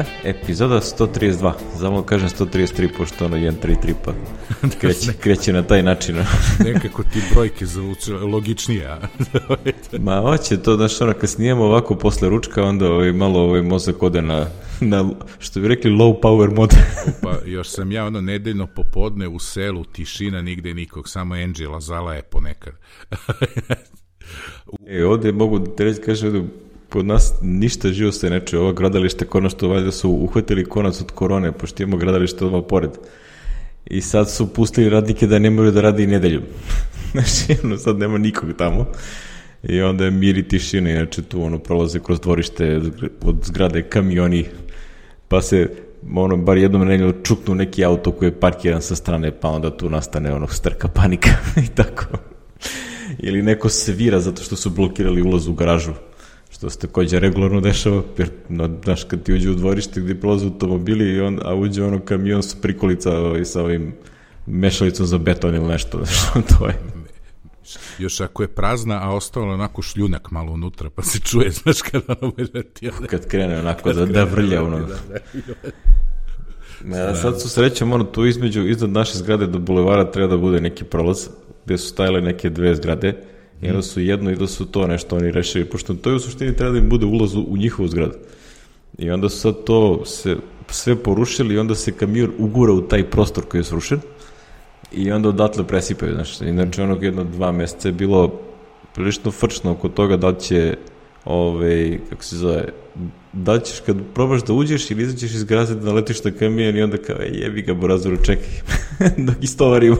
E, epizoda 132. Samo kažem 133, pošto ono 133 pa kreće, kreće na taj način. Nekako ti brojke zvuče logičnije, a? Ma hoće to, znaš, ono, kad snijemo ovako posle ručka, onda ovaj, malo ovaj mozak ode na, na, što bi rekli, low power mode. pa još sam ja ono nedeljno popodne u selu, tišina, nigde nikog, samo Angela Zala je ponekad. e, ovde mogu da te reći, kaže, kod nas ništa živo se neče. Ovo gradalište konačno što valjda su uhvatili konac od korone, pošto imamo gradalište odmah pored. I sad su pustili radnike da ne moraju da radi i nedeljom. znači, ono, sad nema nikog tamo. I onda je mir i tišina, inače tu ono prolaze kroz dvorište od zgrade kamioni, pa se ono, bar jednom nedeljom čuknu neki auto koji je parkiran sa strane, pa onda tu nastane ono strka panika i tako. Ili neko svira zato što su blokirali ulaz u garažu što se takođe regularno dešava, jer, no, znaš, kad ti uđe u dvorište gde prolaze automobili, i on, a uđe ono kamion sa prikolica ovaj, sa ovim mešalicom za beton ili nešto, znaš, to je. Još ako je prazna, a ostalo onako šljunak malo unutra, pa se čuje, znaš, kad ono ti... Kad krene onako kad da, da vrlja, ono. Da, da, da. sad su srećem, ono, tu između, iznad naše zgrade do bulevara treba da bude neki prolaz, gde su stajale neke dve zgrade, I onda su jedno i da su to nešto oni rešili, pošto to je u suštini treba da im bude ulaz u, njihovu zgradu. I onda su sad to se sve porušili i onda se kamion ugura u taj prostor koji je srušen i onda odatle presipaju, znaš. Inače, onog jedno dva meseca je bilo prilično frčno oko toga da će ove, kako se zove, da ćeš kad probaš da uđeš ili izađeš iz graze da letiš na kamion i onda kao, jebi ga, Borazoru, čekaj, dok istovarimo.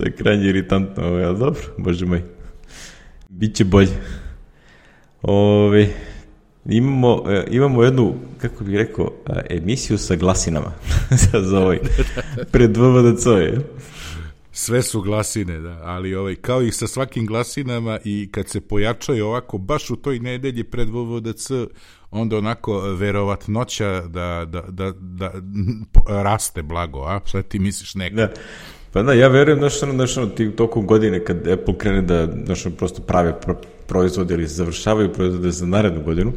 Što je krajnje iritantno, ali dobro, bože moj. Biće bolje. Ove, imamo, e, imamo jednu, kako bih rekao, emisiju sa glasinama za ovaj, pred VVDC. Sve su glasine, da, ali ovaj, kao i sa svakim glasinama i kad se pojačaju ovako, baš u toj nedelji pred VVDC, onda onako verovatnoća da, da, da, da raste blago, a? Šta ti misliš neko? Da. Pa da, ja verujem, znaš, ono, znaš, ono, ti tokom godine kad Apple krene da, znaš, ono, prosto prave pro, proizvode ili završavaju proizvode za narednu godinu,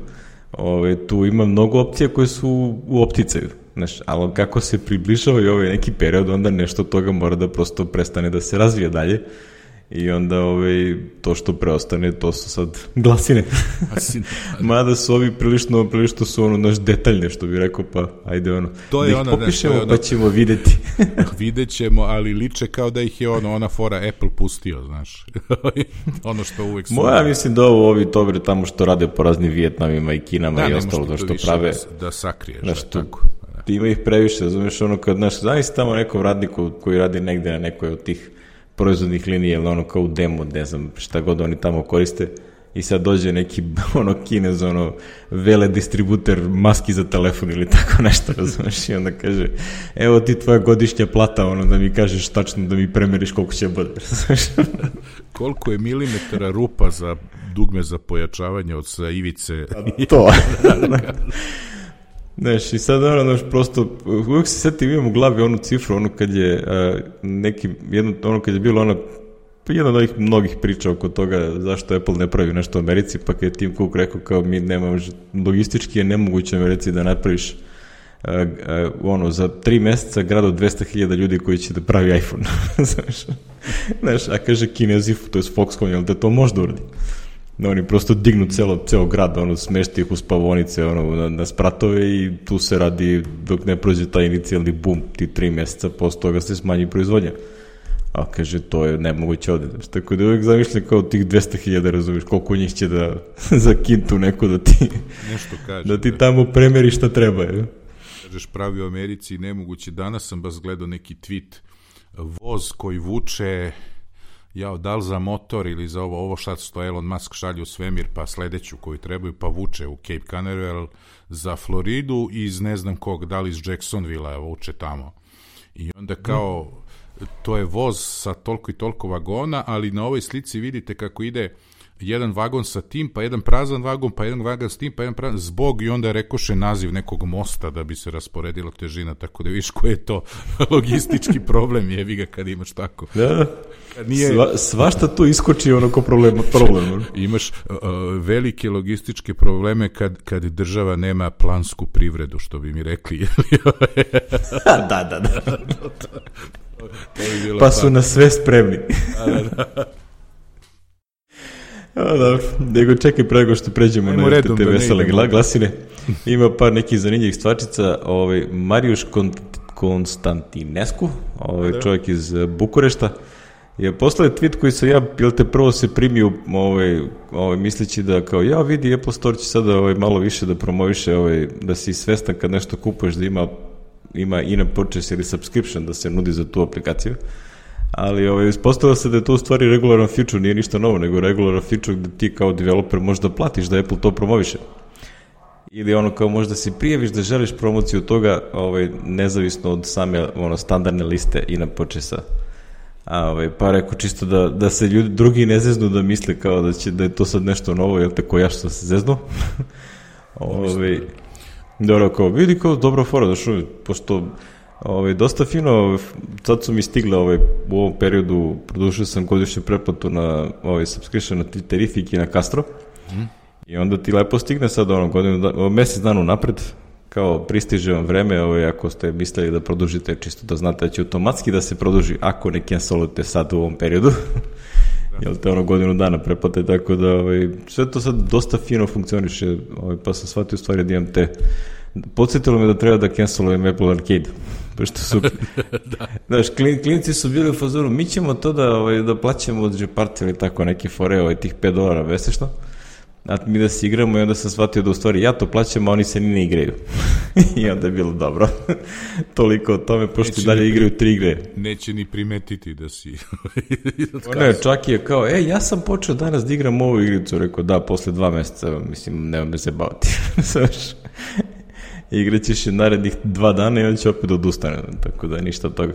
ove, tu ima mnogo opcija koje su u opticaju, znaš, ali kako se približava i ovaj neki period, onda nešto od toga mora da prosto prestane da se razvija dalje I onda ovaj, to što preostane, to su sad glasine. Mada su ovi prilično, prilično su ono, naš detaljne, što bi rekao, pa ajde ono, to je da ih ono, popišemo, ono, pa ćemo videti. vidjet ćemo, ali liče kao da ih je ono, ona fora Apple pustio, znaš. ono što uvek su... Moja mislim da ovo ovi tobre tamo što rade po raznim Vijetnamima i Kinama da, i ostalo, da što prave... Da, da sakriješ, da, tako. Da. Ima ih previše, razumiješ, ono kad, znaš, znaš tamo nekom radniku koji radi negde na nekoj od tih proizvodnih linija ili ono kao u demo, ne znam šta god oni tamo koriste i sad dođe neki ono kinez, ono vele distributer maski za telefon ili tako nešto, razumeš, i onda kaže evo ti tvoja godišnja plata, ono da mi kažeš tačno da mi premeriš koliko će bude, razumeš. koliko je milimetara rupa za dugme za pojačavanje od sa ivice. A to. Znaš, i sad ono, znaš, prosto, uvijek se setim, imam u glavi onu cifru, ono kad je uh, neki, jedno, ono kad je bilo ono, jedna od ovih mnogih priča oko toga zašto Apple ne pravi nešto u Americi, pa kad je Tim Cook rekao kao mi nemamo, logistički je nemoguće u Americi da napraviš uh, uh, ono, za tri meseca grad od 200.000 ljudi koji će da pravi iPhone. znaš, znaš, a kaže Kinezi, to je Foxconn, jel da to može da uradi? Da oni prosto dignu celo, ceo grad, ono, smešti ih u spavonice, ono, na, na spratove i tu se radi dok ne prođe taj inicijalni bum, ti tri meseca, posle toga se smanji proizvodnja. A kaže, to je nemoguće ovde. Znači, tako da uvijek zamišljam kao tih 200.000, razumiješ, koliko njih će da za kintu neko da ti, Nešto kaže, da ti da. tamo premeri šta treba. Je. Kažeš, pravi u Americi nemoguće. Danas sam baš gledao neki tweet, voz koji vuče jao, da li za motor ili za ovo, ovo šta što Elon Musk šalje u svemir, pa sledeću koju trebaju, pa vuče u Cape Canaveral za Floridu iz ne znam kog, da li iz Jacksonville vuče tamo. I onda kao, to je voz sa toliko i toliko vagona, ali na ovoj slici vidite kako ide jedan vagon sa tim, pa jedan prazan vagon, pa jedan vagon s tim, pa jedan prazan, zbog i onda je rekoše naziv nekog mosta da bi se rasporedila težina, tako da viš koji je to logistički problem, jevi ga kad imaš tako. Da, da. Nije... Sva, svašta tu iskoči ono ko problem. problem. Imaš uh, velike logističke probleme kad, kad država nema plansku privredu, što bi mi rekli. da, da, da. pa su na sve spremni. da, da, da. A, da, nego čekaj prego što pređemo Ajmo na te, te vesele gla, glasine. Ima par nekih zanimljivih stvačica. Ovaj, Marijuš Konstantinescu, ovaj, da. čovjek iz Bukurešta, je poslao tweet koji sam ja, jel te prvo se primio ovaj, ovaj, misleći da kao ja vidi Apple Store će sada ovaj, malo više da promoviše, ovaj, da si svestan kad nešto kupuješ da ima ima in-app purchase ili subscription da se nudi za tu aplikaciju ali ovaj, ispostavilo se da je to u stvari regularan feature, nije ništa novo, nego regularan feature gde ti kao developer možda platiš da Apple to promoviše. Ili ono kao možda si prijaviš da želiš promociju toga ovaj, nezavisno od same ono, standardne liste i na počesa. A, ovaj, pa rekao čisto da, da se ljudi drugi ne zeznu da misle kao da, će, da je to sad nešto novo, jel tako ja što se zeznu. ovaj, dobro, kao vidi kao dobro fora, da što, pošto Ovaj, dosta fino, sad su mi stigle ovaj, u ovom periodu, produžio sam godišnju pretplatu na ovaj, subscription na Terrific i na Castro. Mm. I onda ti lepo stigne sad ono, godinu, da, mesec dana napred, kao pristiže vam vreme, ovaj, ako ste mislili da produžite, čisto da znate da će automatski da se produži, ako ne cancelujete sad u ovom periodu. jel te ono godinu dana preplate, tako da ovaj, sve to sad dosta fino funkcioniše, ovaj, pa sam shvatio stvari da imam te Podsjetilo me da treba da cancelujem Apple Arcade. Pošto su, da. znaš, klin, klinci su bili u fazoru, mi ćemo to da, ovaj, da plaćamo od Jeparty ili tako neke fore, ovaj, tih 5 dolara mesečno, a mi da se igramo i onda sam shvatio da u stvari ja to plaćam, a oni se ni ne igraju. I onda je bilo dobro. Toliko o tome, pošto neće dalje igraju tri igre. Neće ni primetiti da si... ne, čak je kao, e, ja sam počeo danas da igram ovu igricu, rekao, da, posle dva meseca, mislim, nema me se baviti. Znaš, igraćeš je narednih dva dana i on će opet odustane, tako da ništa od toga.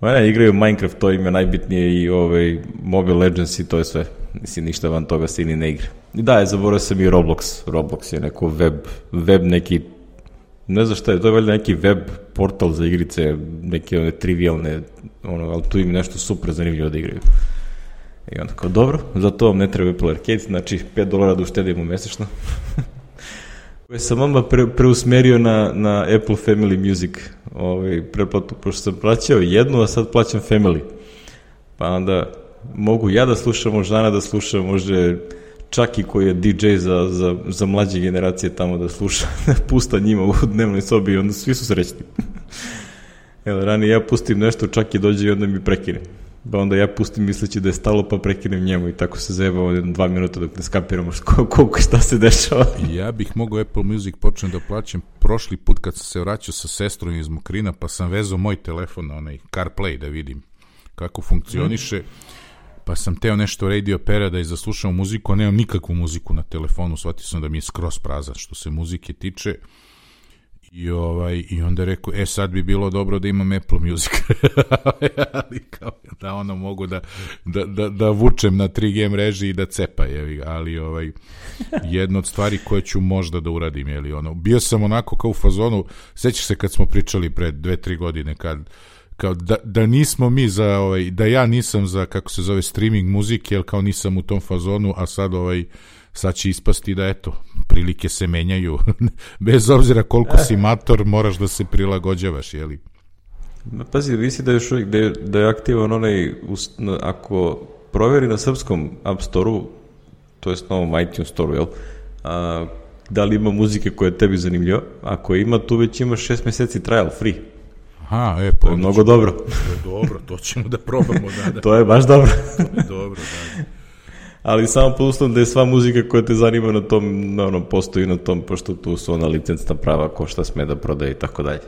Ma ne, igraju Minecraft, to im je najbitnije i ovaj Mobile Legends i to je sve. Mislim, ništa van toga se ni ne igra. I da, je, zaboravio sam i Roblox. Roblox je neko web, web neki, ne znam šta je, to je valjda neki web portal za igrice, neke one trivialne, ono, ali tu im nešto super zanimljivo da igraju. I onda kao, dobro, za to vam ne treba Apple Arcade, znači 5 dolara da uštedimo mesečno. koje sam vama pre, preusmerio na, na Apple Family Music ovaj, preplatu, pošto sam plaćao jednu, a sad plaćam Family. Pa onda mogu ja da slušam, može Ana da sluša, može Čaki koji je DJ za, za, za mlađe generacije tamo da sluša, pusta njima u dnevnoj sobi i onda svi su srećni. Evo, ranije ja pustim nešto, Čaki dođe i onda mi prekine. Pa onda ja pustim misleći da je stalo pa prekinem njemu i tako se zajeba ovdje dva minuta dok ne skapiramo koliko šta se dešava. ja bih mogao Apple Music počnem da plaćam prošli put kad sam se vraćao sa sestrom iz Mokrina pa sam vezao moj telefon na onaj CarPlay da vidim kako funkcioniše. Mm. Pa sam teo nešto radio pera da i zaslušam muziku, a nemam nikakvu muziku na telefonu, shvatio sam da mi je skroz prazan što se muzike tiče. I, ovaj, I onda rekao, e sad bi bilo dobro da imam Apple Music. ali kao da ono mogu da, da, da, da vučem na 3G mreži i da cepa, je, ali ovaj, jedna od stvari koje ću možda da uradim, je li, ono, bio sam onako kao u fazonu, sećaš se kad smo pričali pre dve, tri godine, kad, kao da, da nismo mi za, ovaj, da ja nisam za, kako se zove, streaming muzike, jer kao nisam u tom fazonu, a sad ovaj, sad će ispasti da eto, prilike se menjaju. Bez obzira koliko si mator, moraš da se prilagođavaš, jeli? Pazi, visi da je još uvijek, da je, da je aktivan onaj, ako proveri na srpskom App Store-u, to jest na ovom iTunes Store-u, jel? A, da li ima muzike koja je tebi zanimljiva? Ako ima, tu već imaš šest meseci trial, free. Aha, e, pa... To je mnogo dobro. To je dobro, to ćemo da probamo, da, da. to je baš dobro. to je dobro, da ali samo po uslovom da je sva muzika koja te zanima na tom, na ono, postoji na tom, pošto tu su ona licencna prava, ko šta sme da prodaje i tako dalje.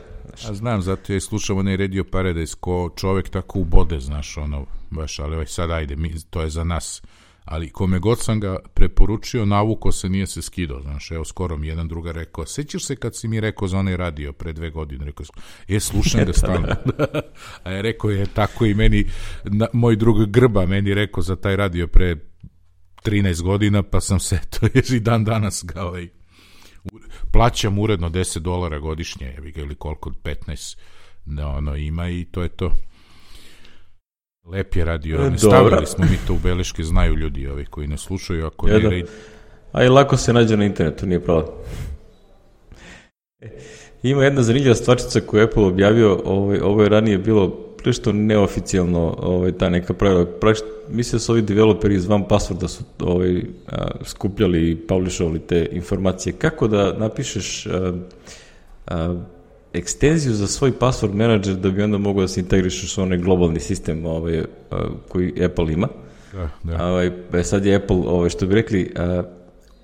A znam, zato ja slušam onaj Radio Paradise, ko čovek tako ubode, znaš, ono, baš, ali ovaj, sad ajde, mi, to je za nas. Ali kome god sam ga preporučio, navuko se, nije se skidao, znaš, evo, skoro mi jedan druga rekao, sećaš se kad si mi rekao za onaj radio pre dve godine, rekao, je, slušam ga stalno. A je rekao je tako i meni, na, moj drug Grba meni rekao za taj radio pre 13 godina, pa sam se, to je i dan danas ga ovaj, plaćam uredno 10 dolara godišnje, ili koliko, 15 da ono ima i to je to. Lep je radio. Ne stavili smo mi to u beleške, znaju ljudi ovi koji ne slušaju, ako ne... Red... A i lako se nađe na internetu, nije problem. E, ima jedna zanimljiva stvarčica koju je Apple objavio, ovaj, ovo je ranije bilo prilično neoficijalno ovaj, ta neka pravila. Mislim da su ovi developeri iz One Passworda su ovaj, a, skupljali i publishovali te informacije. Kako da napišeš a, a, ekstenziju za svoj password manager da bi onda mogao da se integrišeš u onaj globalni sistem ovaj, koji Apple ima. Da, da. Ovaj, e, sad je Apple, ovaj, što bi rekli, a,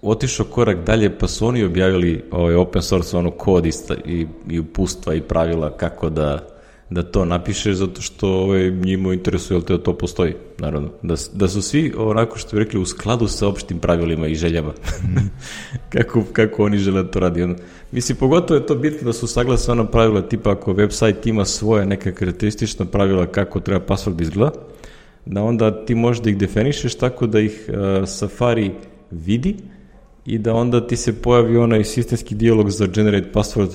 otišao korak dalje, pa su oni objavili ovaj, open source ono kod i, i, i upustva i pravila kako da, da to napišeš, zato što ovaj, njima interesuje, jel te da to postoji, naravno. Da, da su svi, onako što bi rekli, u skladu sa opštim pravilima i željama. Kako, kako oni žele da to radi. Ono, mislim, pogotovo je to bitno da su saglasa ona pravila, tipa ako website ima svoje neka karakteristična pravila kako treba password izgleda, da onda ti možeš da ih definišeš tako da ih uh, Safari vidi, i da onda ti se pojavi onaj sistemski dijalog za generate password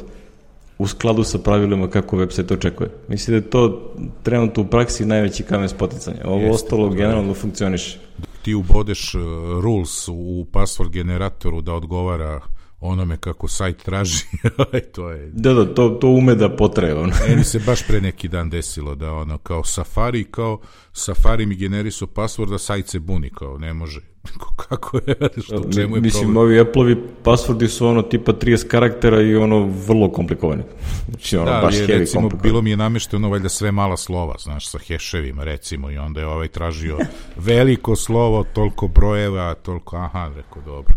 u skladu sa pravilima kako website očekuje. Mislim da je to trenutno u praksi najveći kamen spoticanja. Ovo Jeste, ostalo da, generalno funkcioniše. Ti ubodeš uh, rules u password generatoru da odgovara onome kako sajt traži, to je... Da, da, to, to ume da potraje. Ono. Meni se baš pre neki dan desilo da ono, kao Safari, kao Safari mi generisao password, da sajt se buni, kao ne može. kako je, što, čemu je Mislim, problem? ovi Apple-ovi passwordi su ono tipa 30 karaktera i ono vrlo komplikovani. Znači, ono, da, baš je, recimo, bilo mi je namešteno valjda sve mala slova, znaš, sa heševima, recimo, i onda je ovaj tražio veliko slovo, toliko brojeva, toliko, aha, rekao, dobro.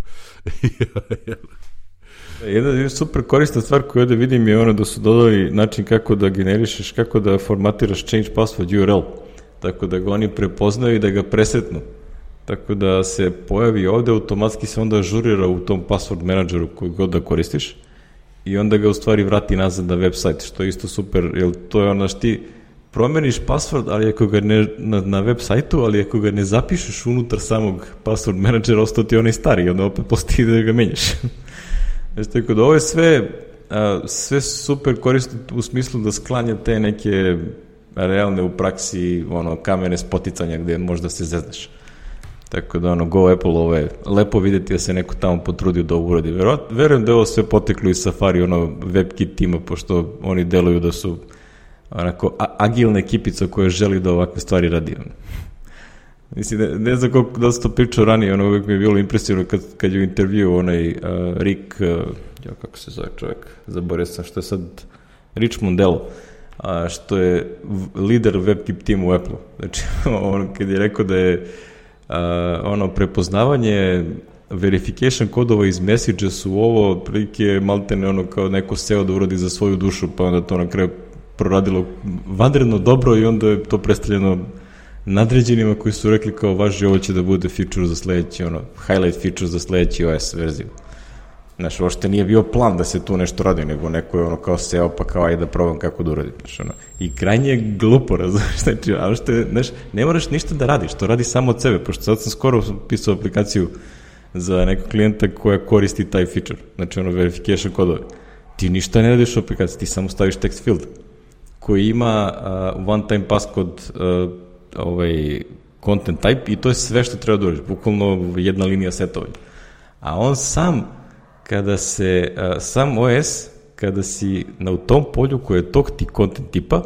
Jedna super korisna stvar koju ovde vidim je ono da su dodali način kako da generišeš, kako da formatiraš change password URL. Tako da ga oni prepoznaju i da ga presetnu. Tako da se pojavi ovde, automatski se onda ažurira u tom password menadžeru koji god da koristiš i onda ga u stvari vrati nazad na website, što je isto super, jer to je ono što ti promeniš password, ali ako ga ne, na, na web sajtu, ali ako ga ne zapišeš unutar samog password menadžera, ostao ti onaj stari, onda opet postoji da ga menjaš. Znači, tako da ovo je sve, a, sve super korisno u smislu da sklanja te neke realne u praksi ono, kamene spoticanja gde možda se zeznaš. Tako da ono, Go Apple, ovo je lepo videti da se neko tamo potrudio da uradi. Verujem da je ovo sve poteklo iz Safari, ono, WebKit tima, pošto oni deluju da su onako agilna ekipica koja želi da ovakve stvari radi. Ono. Mislim, ne, ne znam koliko da se to pričao ranije, ono uvek mi je bilo impresivno kad, kad je u intervju onaj uh, Rick, uh, ja kako se zove čovjek, zaboravio sam što je sad Rich Mondello, a, što je lider WebKit tima u Apple. Znači, on kad je rekao da je a, ono prepoznavanje verification kodova iz message su ovo prilike maltene ono kao neko seo da uradi za svoju dušu, pa onda to na kraju proradilo vanredno dobro i onda je to predstavljeno nadređenima koji su rekli kao važi ovo će da bude feature za sledeći, ono, highlight feature za sledeći OS verziju. Znaš, ošte nije bio plan da se tu nešto radi, nego neko je ono kao seo pa kao ajde da probam kako da uradim. Znaš, ono. I krajnje je glupo, razumiješ, znači, a ošte, znaš, ne moraš ništa da radiš, to radi samo od sebe, pošto sad sam skoro pisao aplikaciju za nekog klijenta koja koristi taj feature, znači ono verification kodove. Ti ništa ne radiš u aplikaciji, ti samo staviš text field koji ima uh, one time passcode uh, ovaj, content type i to je sve što treba da uradiš, bukvalno jedna linija setovanja. A on sam, kada se, sam OS, kada si na u tom polju koje je tog ti content tipa,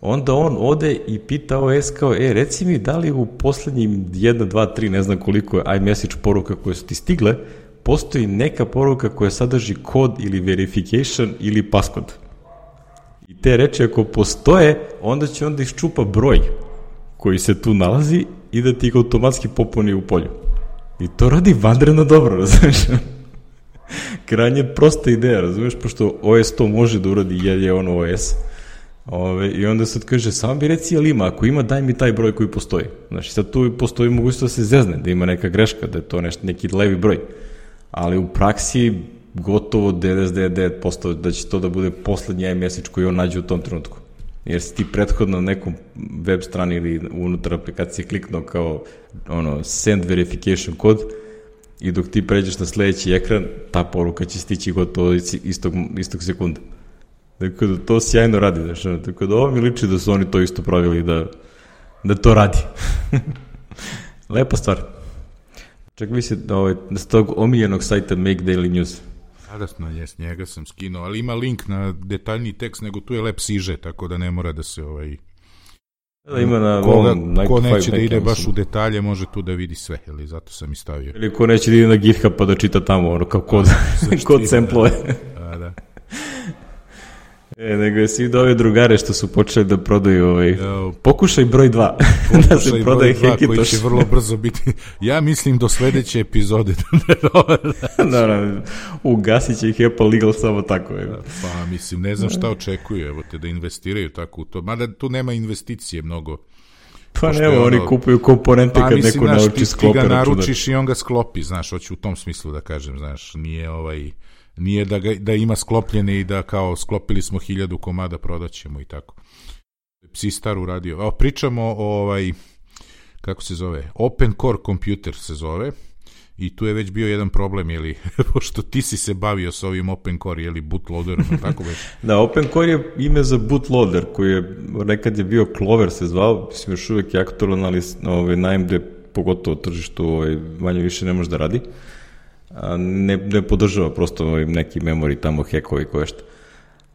onda on ode i pita OS kao, e, reci mi da li u poslednjim 1, 2, 3, ne znam koliko je iMessage poruka koje su ti stigle, postoji neka poruka koja sadrži kod ili verification ili passcode. I te reči ako postoje, onda će onda iščupa broj koji se tu nalazi i da ti ga automatski popuni u polju. I to radi vanredno dobro, razumiješ? Krajnje prosta ideja, razumiješ, pošto OS to može da uradi jer je ono OS. Ove, I onda sad kaže, samo bi reci jel ima, ako ima daj mi taj broj koji postoji. Znači sad tu postoji mogućnost da se zezne, da ima neka greška, da je to nešto, neki levi broj. Ali u praksi gotovo 99% da će to da bude poslednji iMessage koji on nađe u tom trenutku. Jer si ti prethodno na nekom web strani ili unutar aplikacije kliknuo kao ono, send verification kod i dok ti pređeš na sledeći ekran, ta poruka će stići gotovo istog, istog sekunda. Dakle, da to sjajno radi, znaš, tako da ovo mi liči da su oni to isto pravili da, da to radi. Lepa stvar. Čak vi se ovaj, da s tog omiljenog sajta Make Daily News. Radasno, jes, njega sam skinuo, ali ima link na detaljni tekst, nego tu je lep siže, tako da ne mora da se ovaj... Da, ima na Koga, ko neće da ide baš u detalje, može tu da vidi sve, ili zato sam i stavio. Ili ko neće da ide na GitHub pa da čita tamo, ono, kao kod, kod semplove. Da, da. E, nego je svi do ove drugare što su počeli da prodaju ovaj... Pokušaj broj 2. da se prodaje Hekitoš. Koji će vrlo brzo biti... Ja mislim do sledeće epizode. da, da, ugasit će ih Apple Legal samo tako. Je. Pa, mislim, ne znam šta očekuju, evo te, da investiraju tako u to. Mada tu nema investicije mnogo. Pa ne, ono, oni kupuju komponente pa, kad mislim, neko nauči sklopi. Ti ga naručiš i on ga sklopi, znaš, hoću u tom smislu da kažem, znaš, nije ovaj Nije da, ga, da ima sklopljene i da kao sklopili smo hiljadu komada, prodaćemo i tako. Psistar uradio. Evo, pričamo o ovaj, kako se zove, Open Core Computer se zove, i tu je već bio jedan problem, jeli, pošto ti si se bavio sa ovim Open Core, jeli, bootloaderom, tako već? da, Open Core je ime za bootloader, koji je, nekad je bio Clover se zvao, mislim još uvek je aktualan, ali ovaj, na AMD pogotovo tržištu ovaj, manje više ne može da radi. Uh, ne, ne podržava prosto ovaj neki memory tamo hekovi koje što.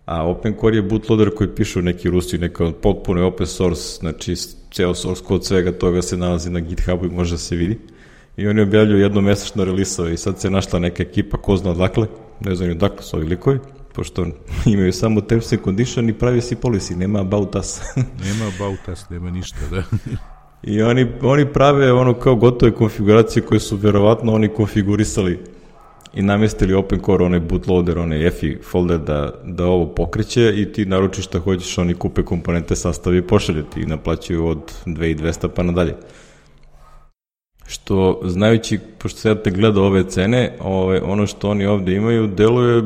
A Open Core je bootloader koji pišu neki Rusi, neka potpuno open source, znači ceo source kod svega toga se nalazi na GitHubu i može da se vidi. I oni objavljuju jednomesečno relisove i sad se našla neka ekipa, ko zna odakle, ne znam odakle su ovi likovi, pošto imaju samo terms and condition i privacy policy, nema about us. nema about us, nema ništa, da. I oni, oni prave ono kao gotove konfiguracije koje su verovatno oni konfigurisali i namestili open core, onaj bootloader, onaj EFI folder da, da ovo pokreće i ti naručiš šta hoćeš, oni kupe komponente, sastavi i pošalje ti i naplaćuju od 2200 pa nadalje. Što, znajući, pošto se ja te gleda ove cene, ove, ono što oni ovde imaju, deluje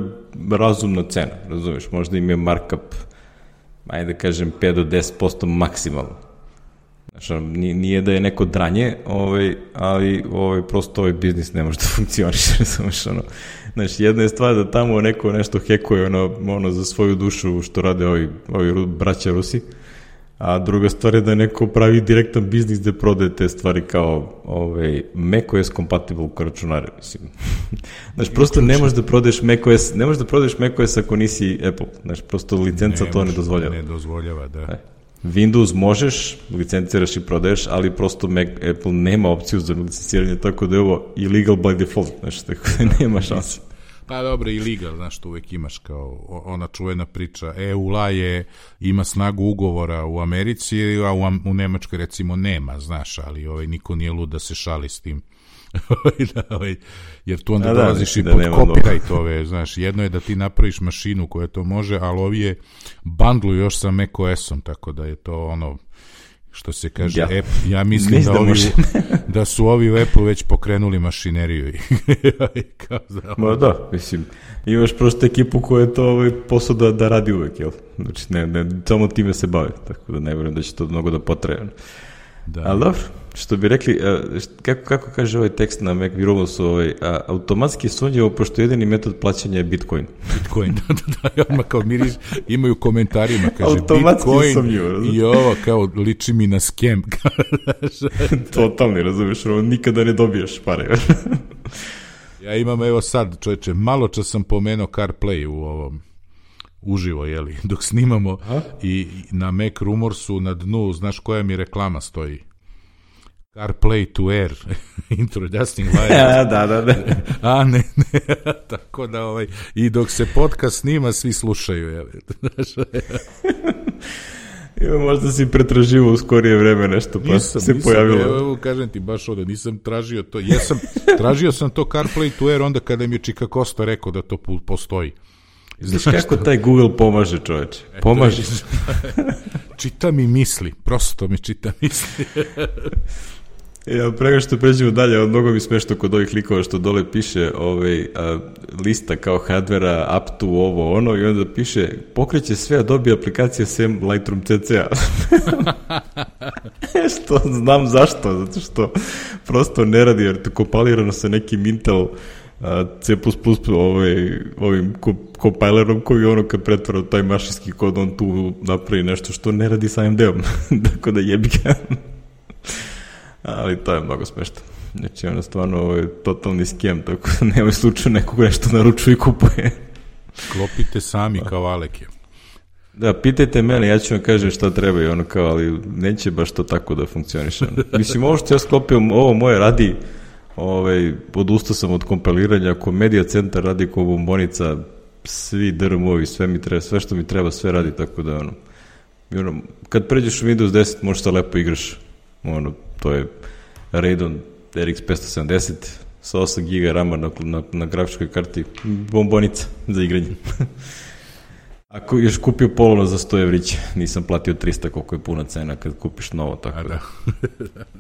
razumna cena, razumeš, možda im je markup, ajde da kažem, 5 do 10% maksimalno Znači, nije da je neko dranje, ovaj, ali ovaj, prosto ovaj biznis ne može da funkcioniše, razumeš, ono. Znači, jedna je stvar da tamo neko nešto hekuje ono, ono za svoju dušu što rade ovi, ovi braća Rusi, a druga stvar je da neko pravi direktan biznis gde prodaje te stvari kao ovaj, macOS compatible računare, mislim. Znači, prosto ne možeš da prodaješ macOS, ne možeš da prodaješ macOS ako nisi Apple, znači, prosto licenca ne, to ne dozvoljava. Ne dozvoljava, da. E. Windows možeš, licenciraš i prodaješ, ali prosto Mac, Apple nema opciju za licenciranje, tako da je ovo illegal by default, znači, tako da nema šanse. Pa dobro, illegal, znaš, to uvek imaš kao ona čuvena priča. EU-la je, ima snagu ugovora u Americi, a u, u Nemačkoj recimo nema, znaš, ali ovaj, niko nije lud da se šali s tim da, ovaj, jer tu onda da, dolaziš da, i pod copyright ove, znaš, jedno je da ti napraviš mašinu koja to može, ali ovi je bundlu još sa macOS-om, tako da je to ono, što se kaže, ja, Apple, ja mislim da, da, ovi, da su ovi u Apple već pokrenuli mašineriju. Kao da, Ma da, mislim, imaš prosto ekipu koja je to ovaj posao da, da radi uvek, jel? Znači, ne, ne, samo time se bave, tako da ne vjerujem da će to mnogo da potraje. Da. Ali dobro, što bi rekli, kako, kako kaže ovaj tekst na Mac su ovaj, a, automatski sunjevo, pošto jedini metod plaćanja je Bitcoin. Bitcoin, da, da, da, odmah kao miriš, imaju komentarima, kaže automatski Bitcoin sumnjivo, i ovo kao liči mi na skem. Totalni, razumiješ, ovo nikada ne dobiješ pare. ja imam, evo sad, čoveče, malo čas sam pomenuo CarPlay u ovom uživo, jeli, dok snimamo A? i na Mac Rumorsu na dnu, znaš koja mi reklama stoji? CarPlay to Air, introducing live. Da, da, da. A, ne, ne, tako da, ovaj, i dok se podcast snima, svi slušaju, jeli. Ima možda si pretraživo u skorije vreme nešto, pa nisam, se nisam, pojavilo. Evo, kažem ti, baš ovde, nisam tražio to. Jesam, tražio sam to CarPlay to Air onda kada mi je Čika Kosta rekao da to postoji. Znaš kako taj Google pomaže čoveče? Pomaže. čita mi misli, prosto mi čita misli. Ja, prega što pređemo dalje, od mnogo mi smešno kod ovih likova što dole piše ovaj, a, lista kao hardvera, up to ovo, ono, i onda piše pokreće sve Adobe aplikacije sem Lightroom CC-a. što znam zašto, zato što prosto ne radi, jer to kompalirano sa nekim Intel C++ ovaj, ovim compilerom koji ono kad pretvara taj mašinski kod, on tu napravi nešto što ne radi sa AMD-om. Tako da jebi ga. Ali to je mnogo smešno. Znači, ono stvarno ovo je totalni skem, tako da nemoj slučaju nekog nešto naručuje i kupuje. Klopite sami kao Alek je. Da, pitajte mene, ja ću vam kažem šta treba i ono kao, ali neće baš to tako da funkcioniše. Mislim, ovo što ja sklopio, ovo moje radi, ovaj, odustao sam od kompiliranja, ako Media Centar radi ko bombonica, svi DRM-ovi, sve mi treba, sve što mi treba, sve radi, tako da ono, ono kad pređeš u Windows 10 možeš da lepo igraš, ono, to je Radeon RX 570 sa 8 GB RAM na, na, na grafičkoj karti, bombonica za igranje. Ako još kupio polovno za 100 evrića, nisam platio 300 koliko je puna cena kad kupiš novo, tako da.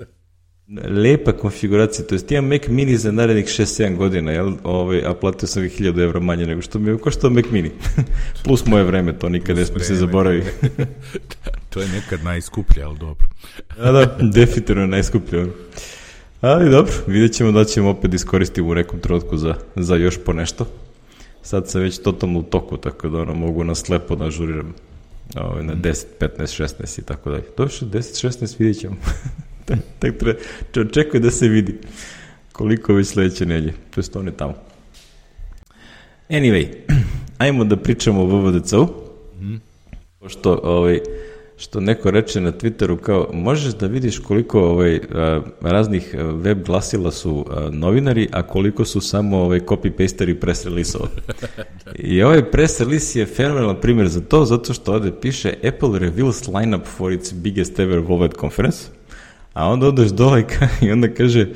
da. Lepa konfiguracija, to jest imam Mac Mini za narednih 6-7 godina, jel? Ovaj, a platio sam ih 1000 evra manje nego što mi je koštao Mac Mini. Plus moje vreme, to nikad ne se zaboravi. to je nekad najskuplje, ali dobro. da, da, definitivno najskuplje. Ali dobro, vidjet ćemo da ćemo opet iskoristiti u nekom trenutku za, za još po nešto. Sad sam već totalno u toku, tako da ono, mogu na slepo da žuriram ovaj, na 10, 15, 16 i tako dalje. Došlo 10, 16 vidjet ćemo. Tek treba, očekuje da se vidi koliko već sledeće nelje. To je one tamo. Anyway, ajmo da pričamo o VVDC-u. Mm. Pošto ovaj, što neko reče na Twitteru kao možeš da vidiš koliko ovaj raznih web glasila su novinari, a koliko su samo ovaj copy pasteri press release I ovaj press release je fenomenalan primjer za to zato što ovde piše Apple reveals lineup for its biggest ever World Conference a onda odeš dole i onda kaže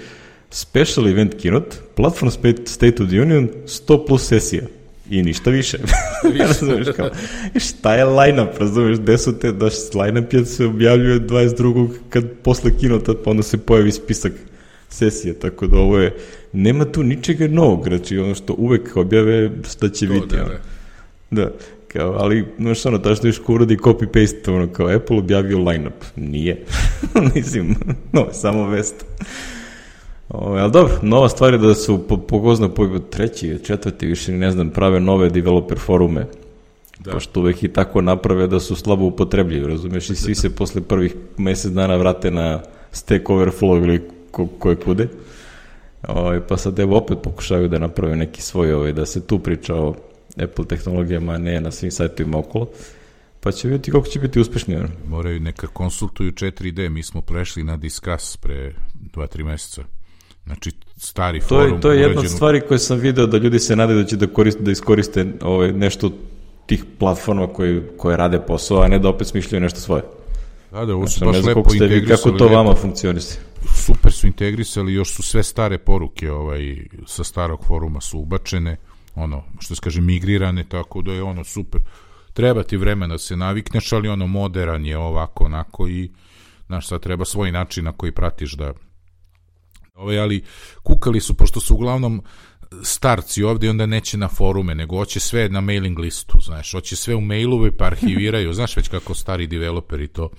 special event keynote, platform State of the Union, 100 plus sesija i ništa više. razumeš kao, šta je line-up, razumeš, gde su te, daš line-up je se objavljuje 22. kad posle kinota, pa onda se pojavi spisak sesije, tako da ovo je, nema tu ničega novog, znači ono što uvek objave, šta će to, biti. Da, da. da. Kao, ali, znaš, ono, tačno još ko uradi copy-paste, ono, kao Apple objavio line-up. Nije. Mislim, no, samo vest. O, ali dobro, nova stvar je da su po, pogozno po treći, četvrti, više ne znam, prave nove developer forume. Da. Pošto uvek i tako naprave da su slabo upotrebljivi, razumeš, i svi se posle prvih mesec dana vrate na Stack Overflow ili ko, koje kude. O, pa sad evo opet pokušaju da naprave neki svoj, ovaj, da se tu priča o Apple tehnologijama, ne na svim sajtovima okolo. Pa će vidjeti koliko će biti uspešni. Moraju neka konsultuju 4D, mi smo prešli na Discuss pre 2-3 meseca. Znači, stari to forum. Je, to je jedna od stvari koje sam video da ljudi se nadaju da će da, koriste, da iskoriste ovaj, nešto tih platforma koje, koje rade posao, a ne da opet smišljaju nešto svoje. Da, da, ovo su znači, baš lepo integrisali. Kako to vama funkcioniste? Super su integrisali, još su sve stare poruke ovaj, sa starog foruma su ubačene ono, što se kaže, migrirane, tako da je ono super. Treba ti vremena da se navikneš, ali ono, moderan je ovako, onako i, znaš, sad treba svoj način na koji pratiš da Ovaj, ali kukali su, pošto su uglavnom starci ovde onda neće na forume, nego hoće sve na mailing listu, znaš, hoće sve u mailove pa arhiviraju, znaš već kako stari developeri to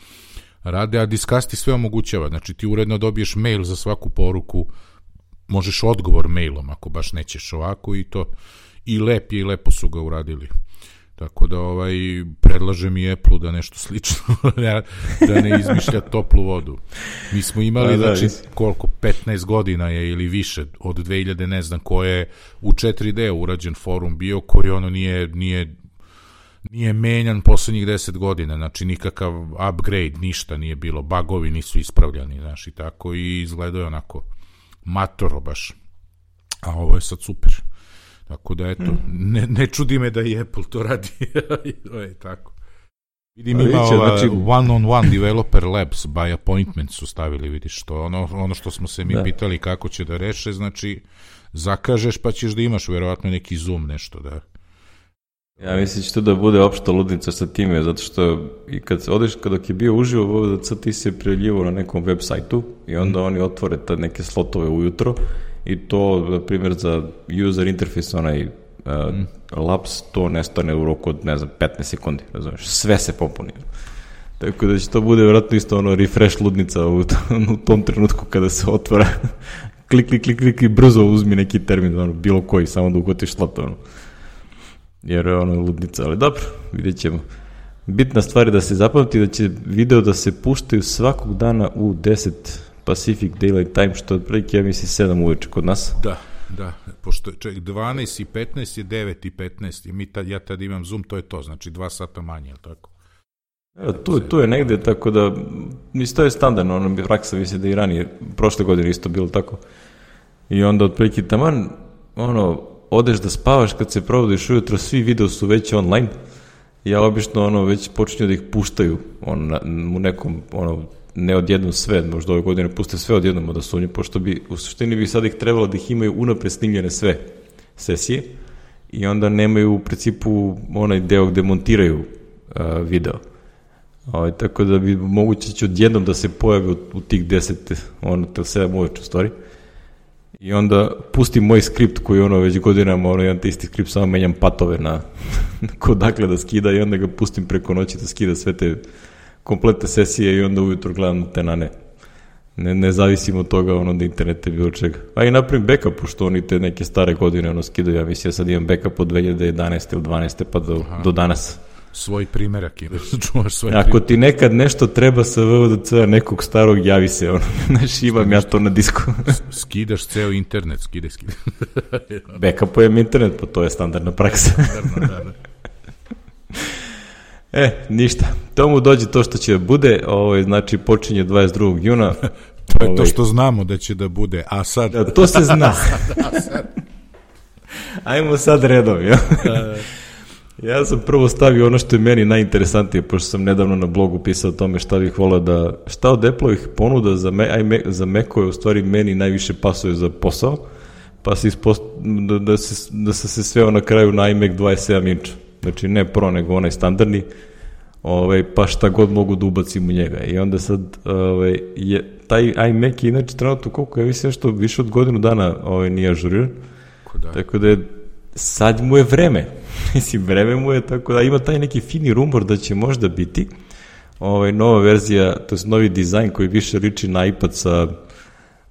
rade, a Discasti sve omogućava, znači ti uredno dobiješ mail za svaku poruku, možeš odgovor mailom ako baš nećeš ovako i to i lep je i lepo su ga uradili. Tako da ovaj predlažem i Apple da nešto slično da ne izmišlja toplu vodu. Mi smo imali da, da, znači koliko 15 godina je ili više od 2000 ne znam koje u 4D urađen forum bio koji ono nije nije nije menjan poslednjih 10 godina, znači nikakav upgrade, ništa nije bilo, bagovi nisu ispravljani, znaš, i tako, i izgledao je onako matoro baš. A ovo je sad super. Tako da, eto, mm. ne, ne čudi me da i Apple to radi. to je tako. Vidim ima ova znači... one-on-one developer labs by appointment su stavili, vidiš, što ono, ono što smo se mi da. pitali kako će da reše, znači zakažeš pa ćeš da imaš verovatno neki Zoom nešto da Ja mislim da će to da bude opšta ludnica sa time, zato što i kad odeš, kada je bio uživo u OVDC, ti se prijavljivo na nekom web sajtu i onda mm. oni otvore ta neke slotove ujutro i to, na primjer, za user interface, onaj uh, mm. laps, to nestane u roku od, ne znam, 15 sekundi, razumiješ, sve se popuni. Tako da će to bude vjerojatno isto ono refresh ludnica u, u tom trenutku kada se otvora klik, klik, klik, klik i brzo uzmi neki termin, ono, bilo koji, samo da ugotiš slot, ono. Jer je ono ludnica, ali dobro, vidjet ćemo. Bitna stvar je da se zapamti da će video da se puštaju svakog dana u 10 Pacific Daylight Time, što je otprilike, ja mislim, 7 uveče kod nas. Da, da, pošto ček, 12 i 15 je 9 i 15 i mi tad, ja tad imam Zoom, to je to, znači 2 sata manje, je tako? Evo, tu, tu je negde, tako da, mislim, to je standardno, ono bi praksa, mislim da i ranije, prošle godine isto bilo tako. I onda otprilike taman, ono, odeš da spavaš kad se provodiš ujutro, svi video su već online. Ja obično ono već počinju da ih puštaju on, na, u nekom ono ne odjednom sve, možda ove godine puste sve odjednom su oni, pošto bi, u suštini bi sad ih trebalo da ih imaju unapred snimljene sve sesije i onda nemaju u principu onaj deo gde montiraju uh, video. Ovaj, tako da bi moguće će odjednom da se pojavi u, u tih 10, ono, 7 uveče u stvari. I onda pustim moj skript koji ono već godinama, ono jedan te isti skript, samo menjam patove na ko dakle da skida i onda ga pustim preko noći da skida sve te kompletne sesije i onda ujutro gledam te na ne. Ne, ne zavisim od toga ono da internete bilo čega. A i napravim backup, pošto oni te neke stare godine ono skidaju, ja mislim ja sad imam backup od 2011. ili 12. pa do, Aha. do danas svoj primerak ili čuvaš svoj Ako ti nekad nešto treba sa VVDC nekog starog, javi se ono. Znaš, imam ja to na disku. skidaš ceo internet, skide, skide. Backupujem internet, pa to je standardna praksa. da, da. E, ništa. Tomu dođe to što će da bude, ovo, znači počinje 22. juna. to je ovaj, to što znamo da će da bude, a sad... Da, to se zna. da, sad. Ajmo sad redom, ja. Ja sam prvo stavio ono što je meni najinteresantije, pošto sam nedavno na blogu pisao o tome šta bih volao da, šta od Apple-ovih ponuda za, me, aj, za Mac-ove u stvari meni najviše pasuje za posao, pa se ispost, da, da, se, da se se sveo na kraju na iMac 27 inča. Znači ne Pro, nego onaj standardni, ovaj, pa šta god mogu da ubacim u njega. I onda sad, ovaj, je, taj iMac je inače trenutno koliko, ja mislim što više od godinu dana ovaj, nije ažuriran. Da. Tako da je, sad mu je vreme Mislim, vreme mu je tako da ima taj neki fini rumor da će možda biti ovaj, nova verzija, to je novi dizajn koji više liči na iPad sa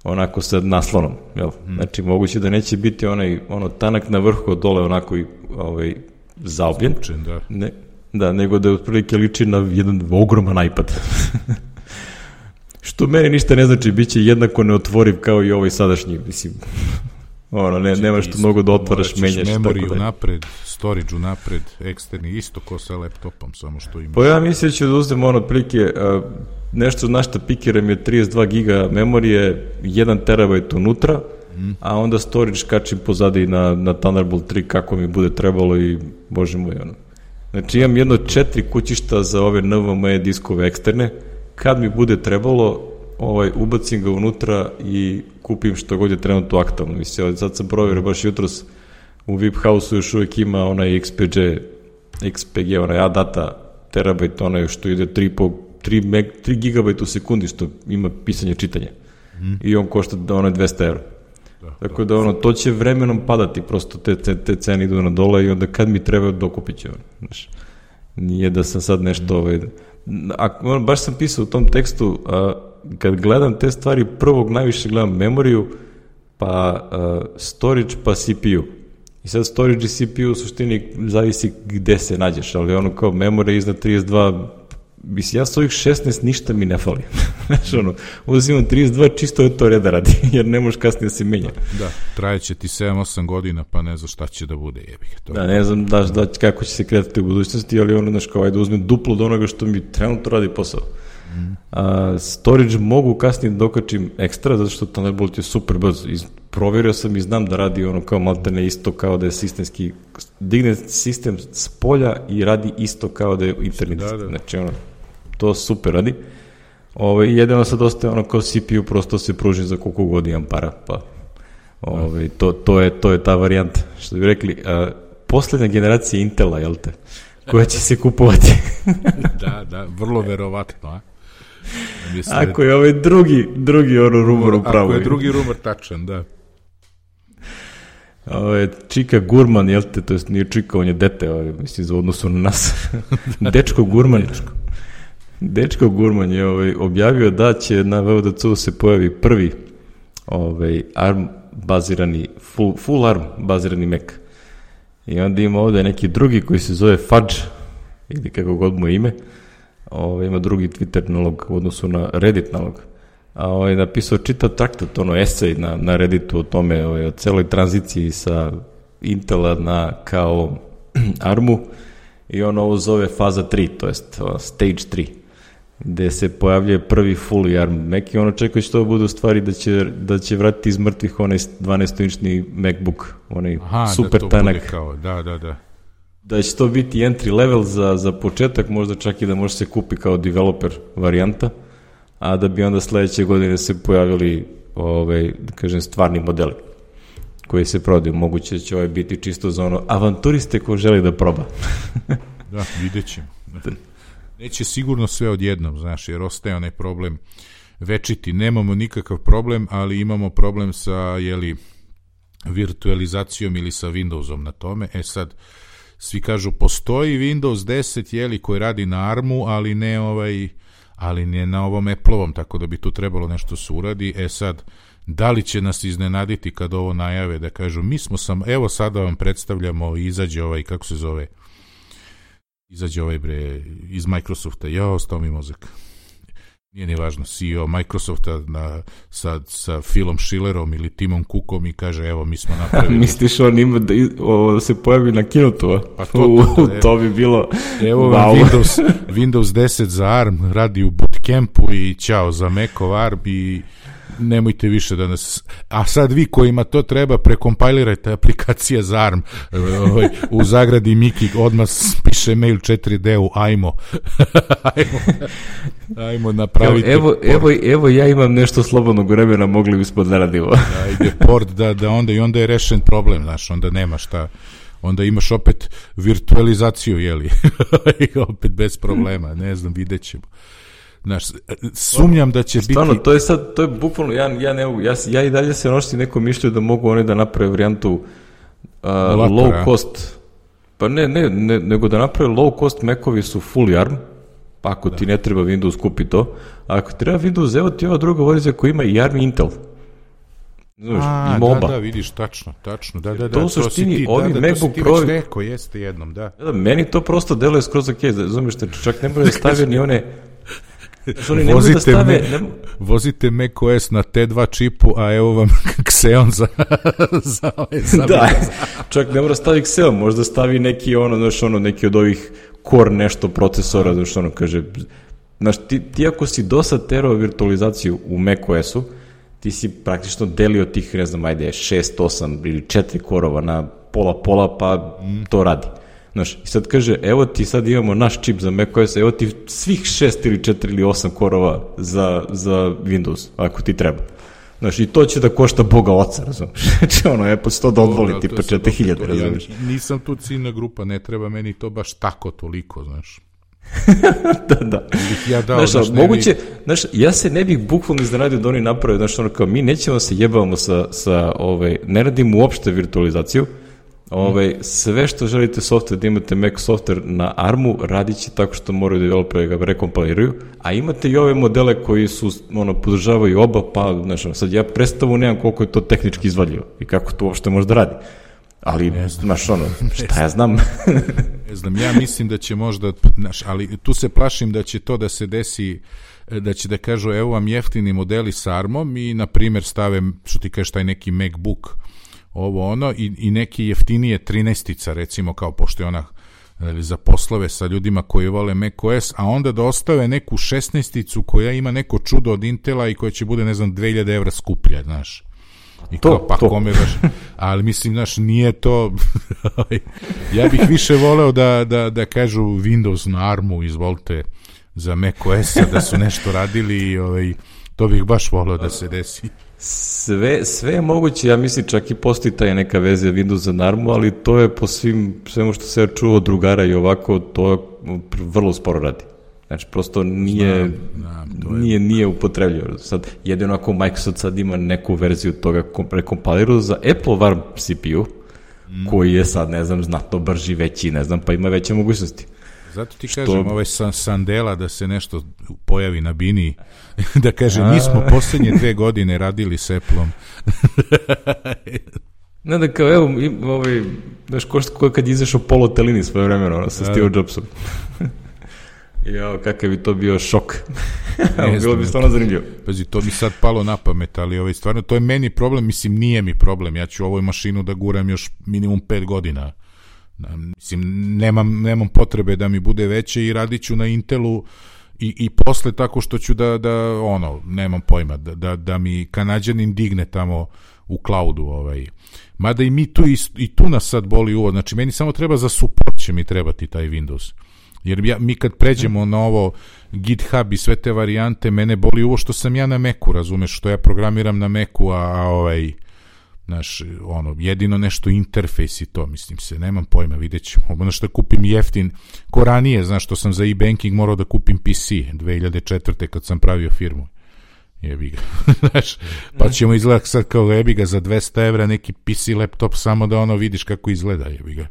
onako sa naslonom, jel? Hmm. Znači, moguće da neće biti onaj, ono, tanak na vrhu od dole onako i, ovaj, zaobljen. Zvučen, da. Ne, da, nego da je otprilike liči na jedan ogroman iPad. Što meni ništa ne znači, bit će jednako neotvoriv kao i ovaj sadašnji, mislim, ono, ne, znači, nemaš tu mnogo da otvaraš, menjaš. Memoriju tako da. napred, storage napred, eksterni, isto ko sa laptopom, samo što ima. Pa ja mislim da ću da uzem ono prilike, nešto na što pikiram je 32 giga memorije, 1 terabajt unutra, mm. a onda storage kačim pozadi na, na Thunderbolt 3 kako mi bude trebalo i bože moj, ono. Znači imam jedno četiri kućišta za ove NVMe diskove eksterne, kad mi bude trebalo, ovaj, ubacim ga unutra i kupim što god je trenutno aktualno. Mislim, sad sam provjerio baš jutros u VIP House-u još uvijek ima onaj XPG, XPG, onaj A-data terabajt, onaj što ide 3, po, 3, meg, 3 gigabajt u sekundi, što ima pisanje čitanje. Mm. I on košta ono 200 eura. Da, Tako da, da ono, to će vremenom padati, prosto te, te, te cene idu na dole i onda kad mi treba dokupit će. Znaš, nije da sam sad nešto, mm. ovaj, a, baš sam pisao u tom tekstu, a, kad gledam te stvari, prvog najviše gledam memoriju, pa uh, storage, pa CPU. I sad storage i CPU u suštini zavisi gde se nađeš, ali ono kao memorija iznad 32 Mislim, ja s ovih 16 ništa mi ne fali. Znaš, ono, uzimam 32, čisto je to reda radi, jer ne možeš kasnije da se menja. Da, trajeće ti 7-8 godina, pa ne znam šta će da bude, jebih. To. Da, ne znam da, da, kako će se kretati u budućnosti, ali ono, znaš, kao, ajde uzmem duplo od onoga što mi trenutno radi posao. A, storage mogu kasnije da dokačim ekstra, zato što Thunderbolt je super brzo. Iz, proverio sam i znam da radi ono kao maltene isto kao da je sistemski, digne sistem s polja i radi isto kao da je internet. Da, da. Znači ono, to super radi. Ovaj, jedino sad ostaje ono kao CPU, prosto se pruži za koliko god imam para, pa ovaj, to, to, je, to je ta varijanta. Što bi rekli, a, posljednja generacija Intela, jel te? Koja će se kupovati. da, da, vrlo verovatno, a? Mislim, ako je ovaj drugi, drugi ono rumor upravo. Ako je drugi rumor tačan, da. Ovo je Čika Gurman, jel te, to je nije Čika, on je dete, ovaj, mislim, za odnosu na nas. Dečko Gurman. Dečko. Dečko Gurman je ovaj, objavio da će na VODC se pojavi prvi ovaj, ARM bazirani, full, full ARM bazirani Mac. I onda ima ovde neki drugi koji se zove Fudge, ili kako god mu ime, ovaj, ima drugi Twitter nalog u odnosu na Reddit nalog. A ovaj, napisao čitav traktat, ono, esej na, na Redditu o tome, ovaj, o celoj tranziciji sa Intela na kao ARMu i on ovo zove faza 3, to jest stage 3 gde se pojavljuje prvi full ARM Mac i ono očekuje što bude u stvari da će, da će vratiti iz mrtvih onaj 12-inčni MacBook, onaj Aha, super da tanak. Kao, da, da, da. Da će to biti entry level za, za početak, možda čak i da može se kupi kao developer varijanta, a da bi onda sledeće godine se pojavili ovaj, da kažem, stvarni modeli koji se prodaju. Moguće da će ovaj biti čisto za ono avanturiste ko želi da proba. da, vidjet ćemo. Neće sigurno sve odjednom, znaš, jer ostaje onaj problem večiti. Nemamo nikakav problem, ali imamo problem sa, jeli, virtualizacijom ili sa Windowsom na tome. E sad, svi kažu, postoji Windows 10, jeli, koji radi na ARMu, ali ne ovaj ali ne na ovom Apple-ovom, tako da bi tu trebalo nešto se uradi. E sad, da li će nas iznenaditi kad ovo najave, da kažu, mi smo sam, evo sada vam predstavljamo, izađe ovaj, kako se zove, izađe ovaj bre iz Microsofta, ja ostao mi mozak. Nije ni važno, CEO Microsofta na, sa, sa Philom Schillerom ili Timom Cookom i kaže, evo, mi smo napravili... Misliš on ima da, o, se pojavi na kinotu, Pa to, to, to, to bi bilo... Evo wow. Windows, Windows 10 za ARM radi u bootcampu i ćao za Macov ARM i nemojte više da nas... A sad vi kojima to treba, prekompajlirajte aplikacije za ARM. Ovaj, u zagradi Miki odmah piše mail 4D-u, ajmo. ajmo. Ajmo napraviti evo, evo, evo, evo ja imam nešto slobodnog vremena, mogli bismo da radimo. da, ide port, da, da onda i onda je rešen problem, znaš, onda nema šta onda imaš opet virtualizaciju, jeli, opet bez problema, ne znam, vidjet ćemo. Znaš, sumnjam da će Stvarno, biti... to je sad, to je bukvalno, ja, ja, ne, ja, ja i dalje se nošti neko mišlju da mogu oni da naprave varijantu uh, low cost, pa ne, ne, ne, nego da naprave low cost Macovi su full ARM, pa ako da. ti ne treba Windows, kupi to, a ako treba Windows, evo ti ova druga verzija koja ima i ARM i Intel. Znaš, A. Da, da, vidiš, tačno, tačno. Da, da, da, to u suštini, ti, ovi da, da, MacBook Pro... već rekao, jeste jednom, da. da. Da, meni to prosto deluje skroz ok, razumiješ, čak ne mora da stavio ni one Oni ne vozite, da stave, me, ne... vozite macOS na T2 čipu, a evo vam Xeon za, za, ovaj, za Da, čak ne mora stavi Xeon, možda stavi neki ono, znaš, ono, neki od ovih core nešto procesora, znaš, ono, kaže, znaš, ti, ti ako si dosad terao virtualizaciju u macOS-u, ti si praktično delio tih, ne znam, ajde, 6, 8 ili 4 korova na pola, pola, pa mm. to radi. Znaš, i sad kaže, evo ti sad imamo naš čip za macOS, evo ti svih šest ili četiri ili osam korova za, za Windows, ako ti treba. Znaš, i to će da košta Boga oca, razumiješ? Znači, ono, Apple to da odvoli tipa 4000, razumiješ? Ja nisam tu ciljna grupa, ne treba meni to baš tako toliko, znaš. da, da. Ja dao, znaš, znaš moguće, znaš, ja se ne bih bukvalno iznenadio da oni naprave, znaš, ono kao, mi nećemo se jebavamo sa, sa ovaj, ne radimo uopšte virtualizaciju, Ove, ovaj, sve što želite software da imate Mac software na ARM-u radit će tako što moraju developeri ga rekompiliraju, a imate i ove modele koji su, ono, podržavaju oba, pa, znaš, sad ja predstavu nemam koliko je to tehnički izvaljivo i kako to uopšte može da radi. Ali, znaš, ono, šta ja znam? ne znam, ja mislim da će možda, znaš, ali tu se plašim da će to da se desi da će da kažu evo vam jeftini modeli s ARM-om i na primjer stave, što ti kažeš, taj neki MacBook ovo ono i, i neki jeftinije 13 recimo kao pošto je ona e, za poslove sa ljudima koji vole macOS, a onda da ostave neku 16 koja ima neko čudo od Intela i koja će bude, ne znam, 2000 evra skuplja, znaš. I to, kao, pa to. kome baš, ali mislim, znaš, nije to, ja bih više voleo da, da, da kažu Windows na ARMu, izvolite, za macOS-a, da su nešto radili i, ovaj, To bih baš volio da se desi. Sve, sve je moguće, ja mislim čak i postoji taj neka veza Windows za Narmu, ali to je po svim, svemu što se ja čuo od drugara i ovako, to vrlo sporo radi. Znači, prosto nije, znam, znam, je... nije, nije upotrebljivo. Sad, jedino ako Microsoft sad ima neku verziju toga prekompaliru za Apple VARM CPU, mm. koji je sad, ne znam, znatno brži, veći, ne znam, pa ima veće mogućnosti. Zato ti što... kažem, ovaj san, Sandela da se nešto pojavi na bini, da kaže, mi smo poslednje dve godine radili s Apple-om. ne, da kao, evo, ovaj, znaš, ko, ko kad izašao Polo Telini svoje vremena, ono, sa Steve Jobsom. Jo, kakav bi to bio šok. Ne Bilo bi stvarno zanimljivo. Pazi, to mi sad palo na pamet, ali ovaj, stvarno, to je meni problem, mislim, nije mi problem. Ja ću ovoj mašinu da guram još minimum 5 godina. Mislim, nemam, nemam potrebe da mi bude veće i radit ću na Intelu i, i posle tako što ću da, da ono, nemam pojma, da, da, da mi kanadjanin digne tamo u cloudu, ovaj. Mada i mi tu, i, i tu nas sad boli uvod, znači meni samo treba za support će mi trebati taj Windows. Jer ja, mi kad pređemo na ovo GitHub i sve te varijante, mene boli ovo što sam ja na Macu, razumeš, što ja programiram na Macu, a, a ovaj, Znaš, ono, jedino nešto interfejs i to, mislim se, nemam pojma, vidjet ćemo. Ono što kupim jeftin, ko ranije, znaš, što sam za e-banking morao da kupim PC 2004. kad sam pravio firmu. Jebi ga. znaš, pa ćemo izgledati sad kao jebi ga za 200 evra neki PC laptop samo da ono vidiš kako izgleda, jebi ga.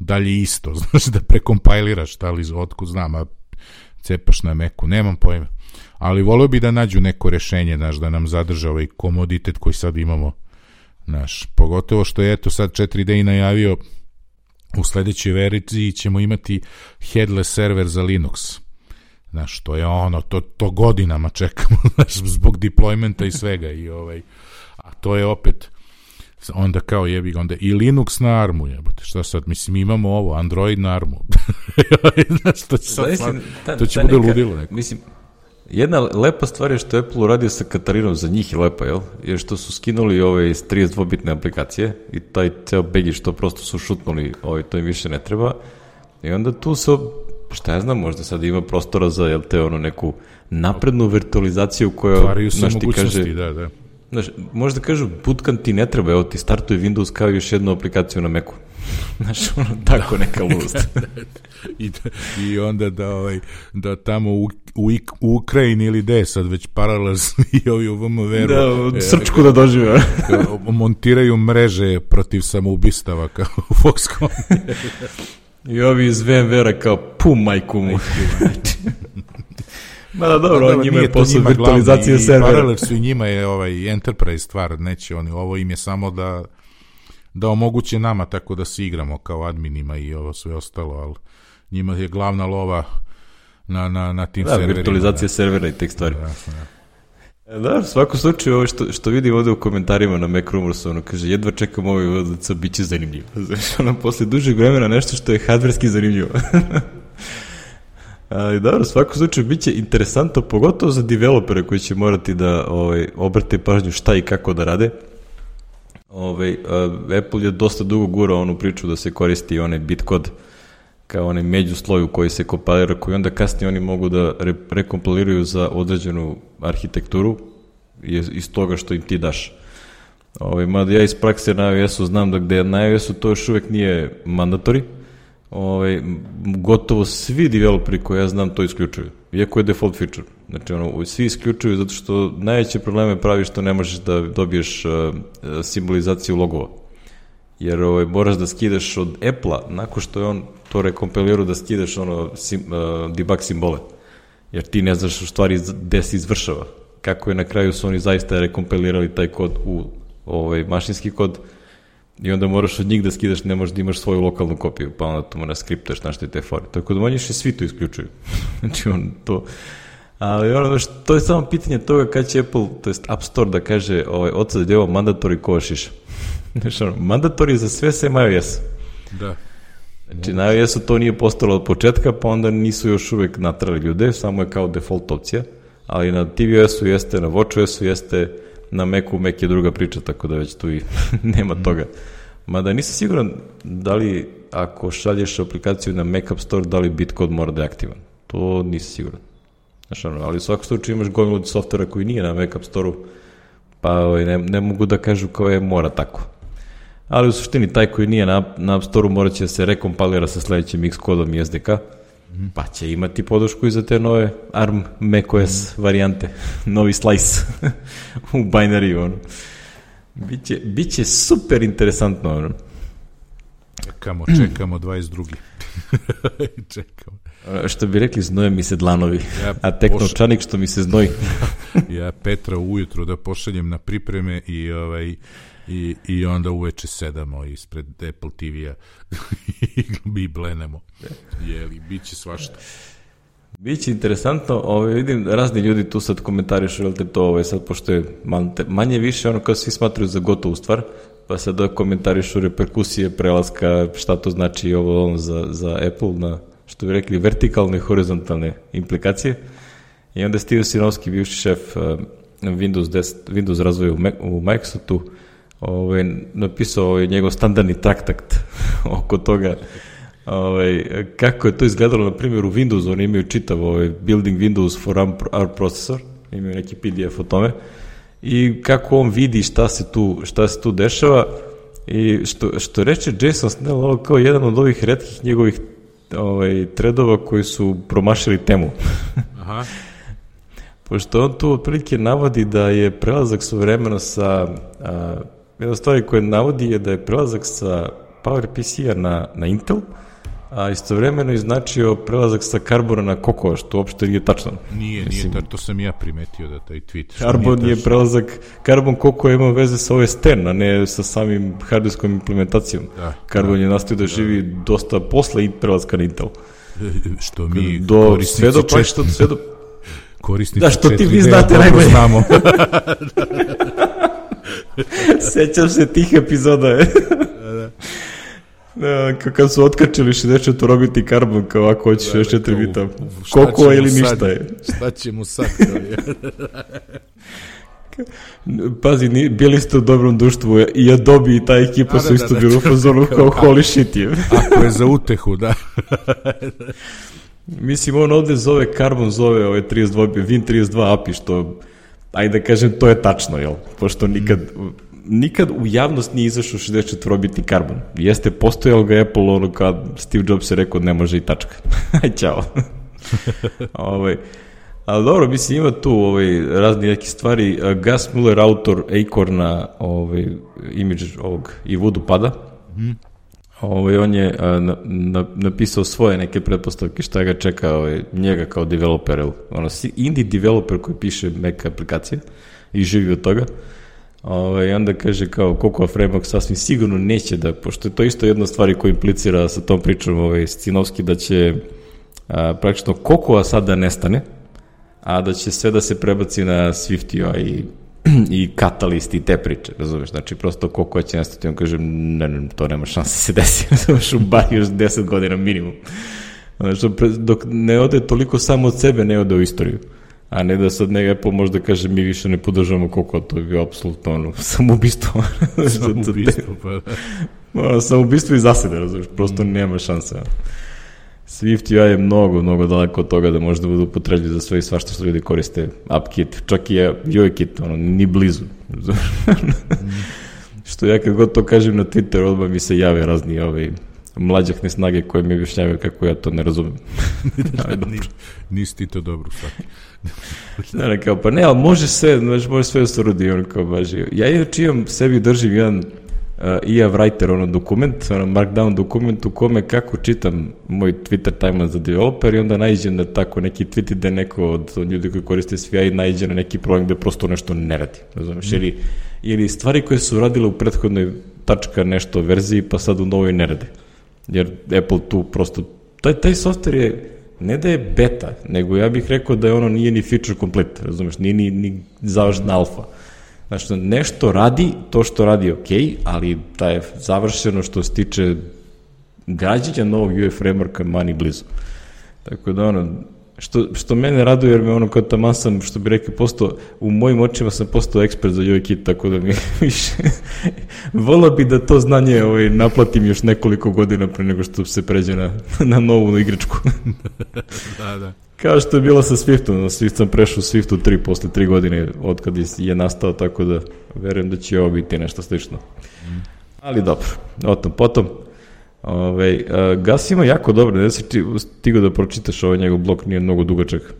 Dalje isto, znaš, da prekompajliraš, da li otkud znam, a cepaš na meku, nemam pojma. Ali volio bi da nađu neko rešenje, znaš, da nam zadrža ovaj komoditet koji sad imamo Naš, pogotovo što je eto sad 4D najavio u sledećoj verziji ćemo imati headless server za Linux. Znaš, to je ono, to, to godinama čekamo, znaš, zbog deploymenta i svega i ovaj, a to je opet onda kao jebi onda i Linux na armu jebote šta sad mislim imamo ovo Android na armu znaš to će sad, to će bude ludilo neko. mislim Jedna lepa stvar je što Apple uradio sa Katarinom, za njih je lepa, jel? Je što su skinuli ove iz 32-bitne aplikacije i taj ceo begi što prosto su šutnuli, ovaj, to im više ne treba. I onda tu se, šta ja znam, možda sad ima prostora za, jel te, ono, neku naprednu virtualizaciju koja, Stvaraju znaš, ti kaže, da, da. Znaš, možda kažu, bootcamp ti ne treba, evo ti startuje Windows kao još jednu aplikaciju na Macu. Znaš, ono, tako neka ludost. I, da, I onda da, ovaj, da tamo u, u, u Ukrajini ili gde sad već paralel i ovi u VMVR da, e, srčku da dožive. montiraju mreže protiv samoubistava kao u Foxconn. I ovi iz VMVR-a kao pum majku mu. Ma da dobro, da, njima je posao virtualizacije servera. Paralel su i njima je ovaj enterprise stvar, neće oni, ovo im je samo da da omoguće nama tako da se igramo kao adminima i ovo sve ostalo, ali njima je glavna lova na, na, na tim da, serverima. virtualizacija da. servera i tek stvari. Da, da. Da, u svakom slučaju, ovo što, što vidim ovde u komentarima na Mac Rumors, ono kaže, jedva čekam ovaj odlica, bit će zanimljivo. Znaš, ono, posle dužeg vremena nešto što je hardverski zanimljivo. Ali dobro, u svakom slučaju bit će interesantno, pogotovo za developere koji će morati da ovaj, obrate pažnju šta i kako da rade. Ovaj, uh, Apple je dosta dugo gurao onu priču da se koristi onaj bitcode kao onaj među sloju koji se kompilira, koji onda kasnije oni mogu da re, rekompiliraju za određenu arhitekturu iz toga što im ti daš. Ovaj, mada ja iz prakse na iOS-u znam da gde na iOS-u to još uvek nije mandatori, ovaj, gotovo svi developeri koje ja znam to isključuju, iako je default feature. Znači, ono, svi isključuju zato što najveće probleme pravi što ne možeš da dobiješ uh, simbolizaciju logova. Jer ovaj, moraš da skidaš od Apple-a, nakon što je on to rekompilirao, da skidaš ono, sim, uh, debug simbole. Jer ti ne znaš u stvari gde se izvršava. Kako je na kraju su oni zaista rekompilirali taj kod u ovaj, mašinski kod, I onda moraš od njih da skidaš, ne možeš da imaš svoju lokalnu kopiju, pa onda to mora skriptaš na što te fori. Tako da manje svi to isključuju. znači on to... Ali ono, to je samo pitanje toga kad će Apple, to jest App Store da kaže ovaj, od sada je ovo mandatori košiš. Znači ono, mandatori za sve sem iOS. Da. Znači na iOS-u to nije postalo od početka, pa onda nisu još uvek natrali ljude, samo je kao default opcija, ali na tvOS-u jeste, na WatchOS-u jeste, na Macu, Mac je druga priča, tako da već tu i nema mm. toga. Mada nisam siguran da li ako šalješ aplikaciju na Mac App Store, da li Bitcode mora da je aktivan. To nisam siguran. Znaš, ono, ali u svakom slučaju imaš gomilu softvera koji nije na Mac App Store-u, pa ovaj, ne, ne mogu da kažu kao je mora tako. Ali u suštini taj koji nije na, na App Store-u morat će da se rekompalira sa sledećim X-kodom i SDK, pa će imati podršku i za te nove ARM macOS mm. varijante, novi slice u binary, ono. Biće, biće super interesantno, ono. Čekamo, čekamo 22. čekamo. Što bi rekli, znoje mi se dlanovi, ja a tek poš... novčanik što mi se znoji. ja Petra ujutru da pošaljem na pripreme i ovaj i, i onda uveče sedamo ispred Apple TV-a i blenemo. Jeli, bit će svašta. Biće interesantno, ovaj, vidim razni ljudi tu sad komentarišu, jel te to ovaj, sad, pošto je manje, manje više ono kao svi smatruju za gotovu stvar, pa sad da komentarišu reperkusije prelaska, šta to znači ovo ono za, za Apple na, što bi rekli, vertikalne i horizontalne implikacije. I onda Steve Sinovski, bivši šef uh, Windows, 10, Windows razvoja u, u Microsoftu, ovaj, napisao ovaj, njegov standardni traktakt oko toga ovaj, kako je to izgledalo, na primjer, u Windowsu, oni imaju čitav ovaj, Building Windows for Our Processor, imaju neki PDF o tome, i kako on vidi šta se tu, šta se tu dešava, i što, što reče Jason Snell, ovo kao jedan od ovih redkih njegovih ovaj, tredova koji su promašili temu. Aha. Pošto on tu otprilike navodi da je prelazak su vremeno sa a, jedna stvari koja navodi je da je prelazak sa PowerPC-a na, na Intel, a istovremeno je značio prelazak sa Carbona na Cocoa, što uopšte nije tačno. Nije, Mislim, nije, to sam ja primetio da taj tweet. Carbon je prelazak, Carbon Cocoa ima veze sa OS X, a ne sa samim hardwarerskom implementacijom. Da, Carbon da, je nastio da, da živi dosta posle i prelazka na Intel. Što mi do, sve do, pa, što, sve do, korisnici da, što ti vi znate najbolje. Znamo. Sećam se tih epizoda, da, da. Da, kad su otkačili 64 robiti karbon, kao ako hoćeš da, još 4 da, bita. Koliko ili ništa je. Šta će mu sad? Pazi, ni, bili ste u dobrom društvu i Adobe i ta ekipa da, su da, isto da, bili u fazonu kao holy shit je. Ako je za utehu, da. Mislim, on ovde zove Carbon, zove ove 32, Win 32 API, što, ajde da kažem, to je tačno, jel? Pošto nikad, nikad u javnost nije izašao 64-bitni Carbon. Jeste, postojalo ga Apple, ono kad Steve Jobs je rekao, ne može i tačka. Aj, čao. ovaj, Ali dobro, mislim, ima tu ovaj, razni neke stvari. Gus Muller, autor Acorna, ovaj, imidž ovog i Voodoo pada. Mm. Ovaj, on je a, na, na, napisao svoje neke pretpostavke šta ga čeka ovaj, njega kao developer, ono, indie developer koji piše Mac aplikacije i živi od toga. Ovaj, onda kaže kao Cocoa Framework sasvim sigurno neće da, pošto je to isto jedna stvar koja implicira sa tom pričom ovaj, Scinovski da će a, praktično Cocoa sada nestane, a da će sve da se prebaci na Swift UI i i katalist i te priče, razumeš, znači prosto koliko će nastati, on kaže, ne, ne, to nema šanse da se desi, razumeš, u bar još 10 godina minimum. Znači, dok ne ode toliko samo od sebe, ne ode u istoriju. A ne da sad neka Apple možda kaže mi više ne podržavamo koliko, to je apsolutno ono, samoubistvo. samoubistvo, pa da. samoubistvo i zasede, razumeš, prosto mm. nema šanse. Swift UI je mnogo, mnogo daleko od toga da može da bude upotrebljiv za sve i svašta što ljudi koriste AppKit, čak i UIKit, ono, ni blizu. što ja kad god to kažem na Twitter, odmah mi se jave razni ovaj, mlađahne snage koje mi objašnjavaju kako ja to ne razumem. da, da, nisi ti to dobro svaki. ne, ne, kao, pa ne, ali može sve, znači, može sve da se rodi, on kao baži. Ja inače imam, sebi držim jedan uh, EA Writer, ono dokument, ono markdown dokument u kome kako čitam moj Twitter timeline za developer i onda najđem na tako neki tweet gde neko od, ljudi koji koriste SVI najđe na neki problem gde prosto nešto ne radi, razumeš, mm. ili, ili stvari koje su radile u prethodnoj tačka nešto verziji pa sad u novoj ne rade. Jer Apple tu prosto, taj, taj software je ne da je beta, nego ja bih rekao da je ono nije ni feature complete, razumeš, nije ni, ni završna alfa. Znači, nešto radi, to što radi ok, ali da je završeno što se tiče građenja novog UF frameworka mani blizu. Tako da ono, što, što mene raduje, jer me ono kao tamo sam, što bi rekao, postao, u mojim očima sam postao ekspert za UIKit, tako da mi više, volao bi da to znanje ovaj, naplatim još nekoliko godina pre nego što se pređe na, na novu igračku. da, da. Kao što je bilo sa Swiftom, na Swift sam prešao Swiftu 3 posle 3 godine od kad je nastao, tako da verujem da će ovo biti nešto slično. Ali dobro, o tom potom. Ove, uh, Gas ima jako dobro, ne si ti stigao da pročitaš ovaj njegov blog, nije mnogo dugačak.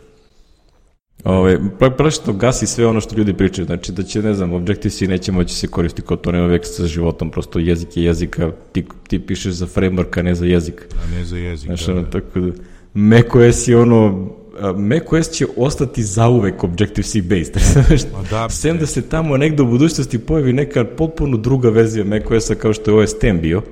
Ove, prašno gasi sve ono što ljudi pričaju, znači da će, ne znam, Objective-C neće moći se koristiti kao to nema vek sa životom, prosto jezik je jezika, ti, ti pišeš za framework, a ne za jezik. A ne za jezik, znači, da, da. Tako da, macOS je ono, macOS će ostati zauvek Objective-C based, da, sem da se tamo negde u budućnosti pojavi neka potpuno druga verzija macOS-a kao što je OS X bio,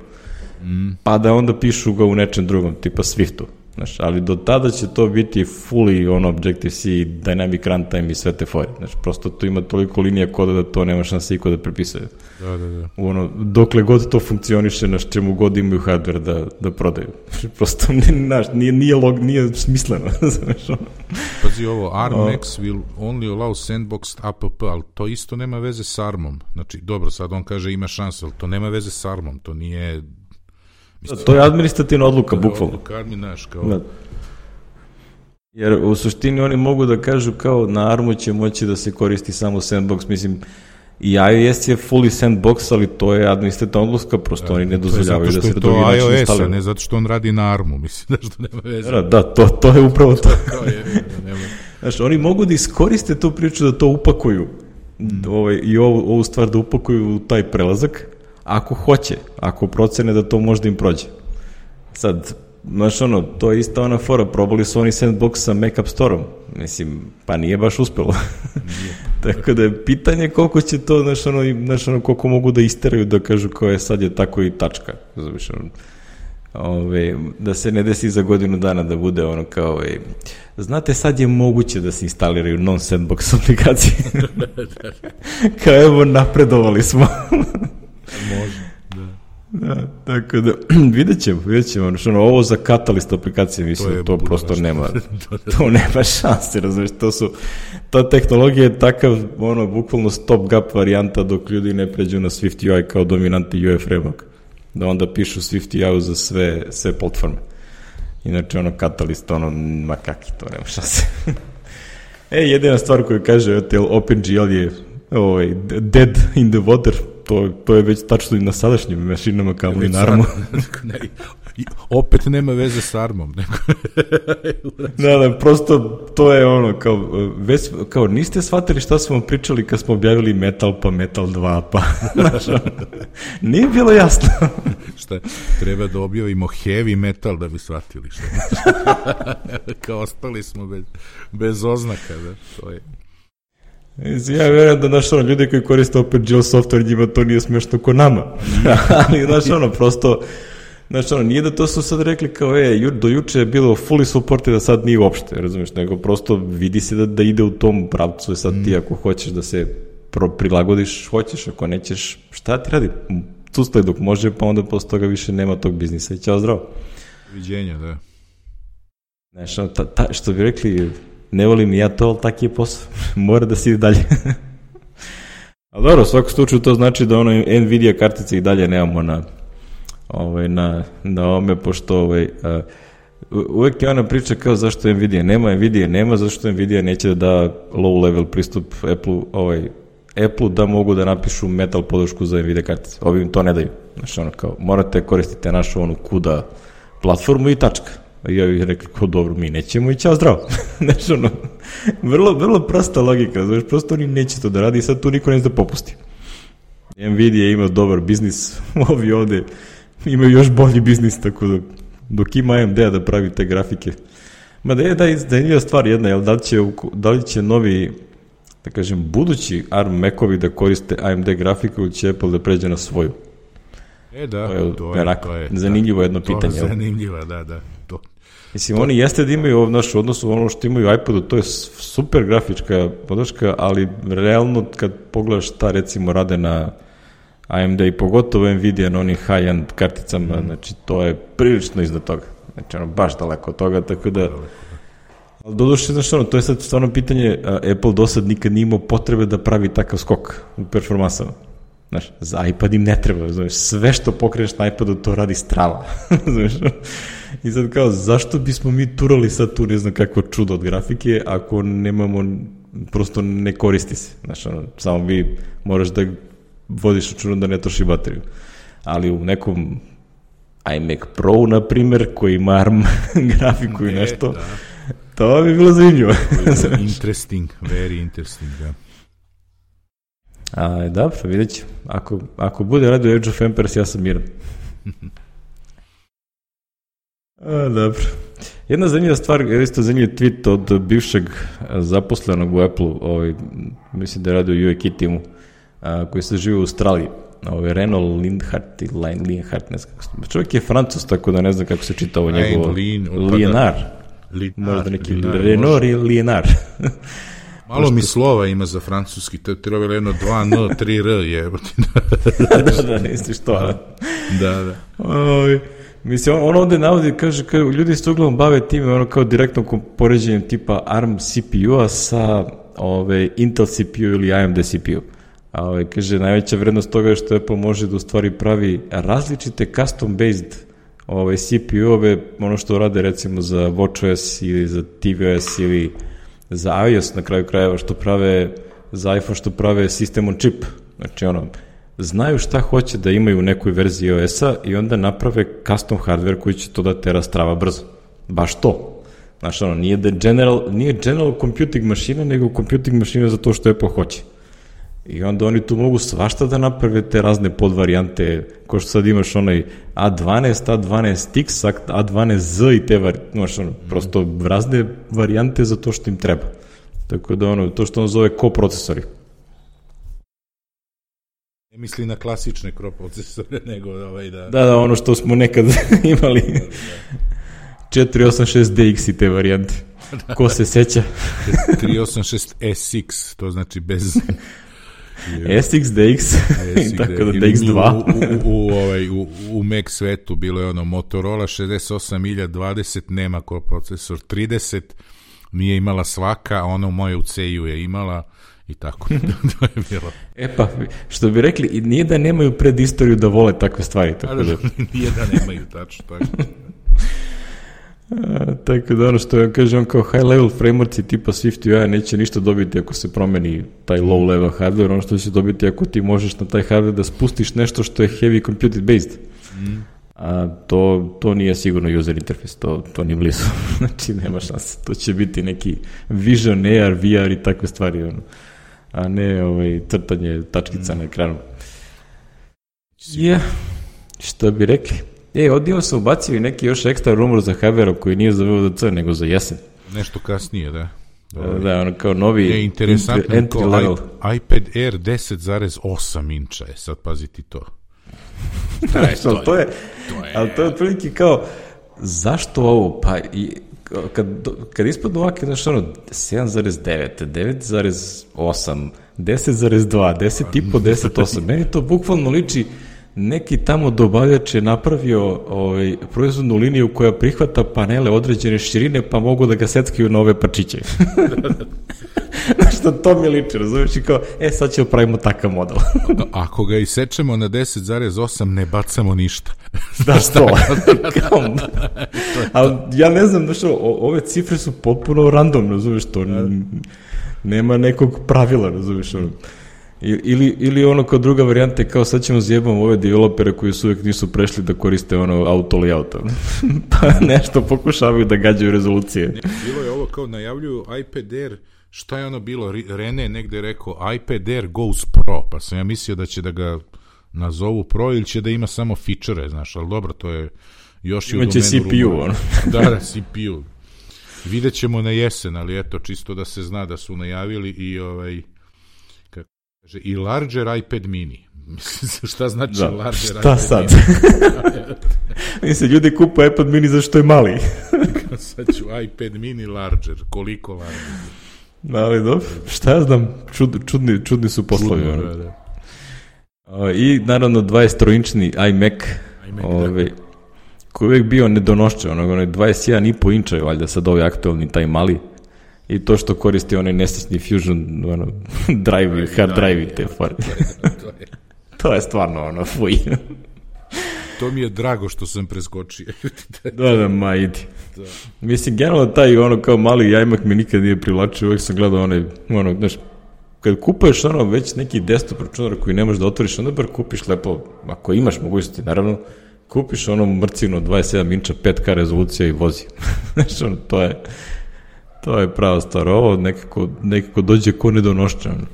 mm. pa da onda pišu ga u nečem drugom, tipa Swiftu. Znaš, ali do tada će to biti fully on Objective-C, Dynamic Runtime i sve te fore. Znaš, prosto tu ima toliko linija koda da to nema šanse iko da prepisuje. Da, da, da. Ono, dokle god to funkcioniše, naš čemu god imaju hardware da, da prodaju. Prosto, ne, naš, nije, nije, log, nije smisleno. znaš, ono. Pazi ovo, ARMX will only allow sandboxed app, ali to isto nema veze s ARMom. Znači, dobro, sad on kaže ima šanse, ali to nema veze s ARMom, to nije Da, to je administrativna odluka, bukvalno. Odluka, mi naš, kao... Da. Jer u suštini oni mogu da kažu kao na armu će moći da se koristi samo sandbox, mislim, i iOS je fully sandbox, ali to je administrativna odluka, prosto da, oni ne dozvoljavaju da se to drugi način iOS, instale. ne zato što on radi na armu, mislim, da što nema veze. Da, da, to, to je upravo to. kao je, da nema. Znaš, oni mogu da iskoriste tu priču da to upakuju mm. ovaj, i ovu, ovu stvar da upakuju u taj prelazak, ako hoće, ako procene da to možda im prođe. Sad, znaš ono, to je ista ona fora, probali su oni sandbox sa Mac App Store-om. Mislim, pa nije baš uspelo. tako da je pitanje koliko će to, znaš ono, znaš ono, koliko mogu da isteraju da kažu kao je sad je tako i tačka. Znaš ono, ove, da se ne desi za godinu dana da bude ono kao ove, znate sad je moguće da se instaliraju non-sandbox aplikacije kao evo napredovali smo Može, da. Da, tako da, vidjet ćemo, vidjet ćemo, ono, ovo za katalist aplikacije, mislim, to, to prosto nema, da, da. to nema šanse, razumiješ, to su, ta tehnologija je takav, ono, bukvalno stop gap varijanta dok ljudi ne pređu na Swift UI kao dominantni UI framework, da onda pišu Swift UI za sve, sve platforme. Inače, ono, katalist, ono, ma kaki, to nema šanse. e, jedina stvar koju kaže, OpenGL je ovaj, dead in the water, to, to je već tačno i na sadašnjim mašinama kao i na armu. ne, opet nema veze s armom. Da, da, prosto to je ono, kao, već, kao niste shvatili šta smo pričali kad smo objavili Metal pa Metal 2, pa znaš, nije bilo jasno. šta, treba da objavimo heavy metal da bi shvatili šta. kao ostali smo bez, bez oznaka, da, to je. Ja verujem da, znaš, ono, ljudi koji koriste OpenGL software, njima to nije smešno ko nama. Ali, znaš, ono, prosto, znaš, ono, nije da to su sad rekli kao, e, ju, do juče je bilo fully support da sad nije uopšte, razumiješ, nego prosto vidi se da, da ide u tom pravcu i sad ti mm. ako hoćeš da se pro, prilagodiš, hoćeš, ako nećeš, šta ti radi? Custaj dok može, pa onda posle toga više nema tog biznisa i ćao zdravo. Viđenja, da. Znaš, ta, ta, što bi rekli, ne volim ja to, ali tak je posao. Mora da se ide dalje. ali dobro, u svakom slučaju to znači da ono Nvidia kartice i dalje nemamo na ovaj, na, na ome, pošto ovaj, a, uvek je ona priča kao zašto Nvidia nema, Nvidia nema, zašto Nvidia neće da da low level pristup Apple, ovaj, Apple da mogu da napišu metal podršku za Nvidia kartice. Ovi im to ne daju. Znači ono kao, morate koristiti našu onu kuda platformu i tačka. I ja bih rekli, kao dobro, mi nećemo i ćao zdravo. znači, ono, vrlo, vrlo prosta logika, znači, prosto oni neće to da radi i sad tu niko neće da popusti. Nvidia ima dobar biznis, ovi ovde imaju još bolji biznis, tako da dok ima AMD da pravi te grafike. Ma da je da, da je stvar jedna, jel, da li će, da li će novi da kažem, budući ARM Macovi da koriste AMD grafiku ili će Apple da pređe na svoju? E da, to je, to je, to je zanimljivo jedno to pitanje. To je zanimljivo, da, da. Mislim, oni jeste da imaju naš odnos u ono što imaju iPadu, to je super grafička podrška, ali realno kad pogledaš šta recimo rade na AMD i pogotovo Nvidia na onih high-end karticama, mm. znači to je prilično iznad toga. Znači ono, baš daleko od toga, tako da... Ali doduše, znaš ono, to je sad stvarno pitanje, Apple do sad nikad nije imao potrebe da pravi takav skok u performansama. Znaš, za iPad im ne treba, znaš, sve što pokreneš na iPadu to radi strava, znaš, I sad kao, zašto bismo mi turali sad tu ne znam kakvo čudo od grafike, ako nemamo, prosto ne koristi se. Znaš, ono, samo vi moraš da vodiš računom da ne troši bateriju. Ali u nekom iMac Pro, na primer, koji ima ARM grafiku ne, i nešto, da. to bi bilo zanimljivo. interesting, very interesting, da. A, dobro, vidjet ću. Ako, ako bude radio Age of Empires, ja sam miran. A, dobro. Jedna zanimljiva stvar, isto zanimljiv tweet od bivšeg zaposlenog u Apple, ovaj, mislim da je radio u UAK timu, a, koji se živi u Australiji. Ovaj, Renault Lindhart i Line Lindhart, ne znam kako Čovjek je francus, tako da ne znam kako se čita ovo njegovo. Lin, Lienar. Možda neki Renault ili Lienar. Malo mi slova ima za francuski, to je trebalo jedno 2N, 3R je. da, da, da, nisi što. Da, da. da. Oj, mislim, on, on ovde navodi, kaže, kaže, ljudi se uglavnom bave time, ono kao direktno poređenjem tipa ARM CPU-a sa ove, Intel CPU ili AMD CPU. A ove, kaže, najveća vrednost toga je što Apple može da u stvari pravi različite custom-based ove, CPU-ove, ono što rade recimo za WatchOS ili za tvOS ili za iOS na kraju krajeva što prave, za iPhone što prave sistem on chip. Znači ono, znaju šta hoće da imaju u nekoj verziji iOS-a i onda naprave custom hardware koji će to da tera strava brzo. Baš to. Znaš, ono, nije, da general, nije general computing mašina, nego computing mašina za to što Apple hoće. I onda oni tu mogu svašta da naprave te razne podvarijante, ko što sad imaš onaj A12, A12X, A12Z i te vari, imaš ono, prosto razne varijante za to što im treba. Tako da ono, to što on zove koprocesori. Ne misli na klasične procesore, nego ovaj da... Da, da, ono što smo nekad imali. 486DX i te varijante. Ko se seća? 386SX, to znači bez SX, tako da DX2. u, u, u, ovaj, u, u Mac svetu bilo je ono Motorola 68020, nema ko procesor 30, nije imala svaka, ona u moje u CU je imala i tako. to je bilo. E pa, što bi rekli, nije da nemaju predistoriju da vole takve stvari. Tako da, da. nije da nemaju, tačno tako. A, tako da ono što ja kažem, kao high level frameworks tipa Swift UI neće ništa dobiti ako se promeni taj low level hardware, ono što će dobiti ako ti možeš na taj hardware da spustiš nešto što je heavy computed based. Mm. A to, to nije sigurno user interface, to, to ni blizu. znači nema šanse. To će biti neki Vision, AR, VR i takve stvari, ono. A ne ovaj, crtanje tačkica mm. na ekranu. Je, yeah. što bi rekli? E, odijel sam ubacio i neki još ekstra rumor za Havero koji nije za VVDC, nego za jesen. Nešto kasnije, da. Dobre. Da, ono kao novi je interesantno entry kao level. iPad Air 10,8 inča je, sad paziti to. Da, je, to, to, je, to je, ali to je otprilike kao, zašto ovo? Pa, i, kad, kad ispadnu ovake, znaš, ono, 7,9, 9,8, 10,2, 10,5, 10,8, meni to bukvalno liči neki tamo dobavljač je napravio ovaj, proizvodnu liniju koja prihvata panele određene širine, pa mogu da ga seckaju na ove parčiće. Znaš, to mi liči, razumiješ i kao, e, sad ćemo pravimo takav model. Ako ga isečemo na 10,8, ne bacamo ništa. Da, što? kao, ali ja ne znam, znaš, ove cifre su potpuno random, razumiješ, to da. nema nekog pravila, razumiješ, ono. Ili, ili ono kao druga varijanta je kao sad ćemo zjebamo ove developere koji su uvek nisu prešli da koriste ono auto layout. pa nešto pokušavaju da gađaju rezolucije. Bilo je ovo kao najavljuju iPad Air, šta je ono bilo? Rene negde rekao iPad Air goes pro, pa sam ja mislio da će da ga nazovu pro ili će da ima samo feature, znaš, ali dobro, to je još i u domenu CPU, ono. da, da, CPU. Vidjet ćemo na jesen, ali eto, čisto da se zna da su najavili i ovaj Kaže, i larger iPad mini. šta znači da, larger šta iPad sad? mini? Mislim, ljudi kupu iPad mini zašto je mali. sad ću iPad mini larger. Koliko larger? Da, ali dobro, šta ja znam, čud, čudni, čudni su poslovi. Čudno, da, da. I naravno 23-inčni iMac, iMac ove, da. Ovaj, koji je uvijek bio nedonošće, onog, onaj 21,5 inča je valjda sad ovaj aktualni, taj mali i to što koristi onaj nesrećni Fusion ono, drive, hard drive i te fore. to je stvarno ono, fuj. to mi je drago što sam preskočio. da, da, ma idi. Da. Mislim, generalno taj ono kao mali jajmak mi nikad nije privlačio, uvijek sam gledao onaj, ono, znaš, kad kupuješ ono već neki desktop računar koji ne možeš da otvoriš, onda bar kupiš lepo, ako imaš mogućnosti, naravno, kupiš ono mrcino 27 inča 5K rezolucija i vozi. Znaš, ono, to je, to je prava stvar. Ovo nekako, nekako dođe ko nedonošće. Ono.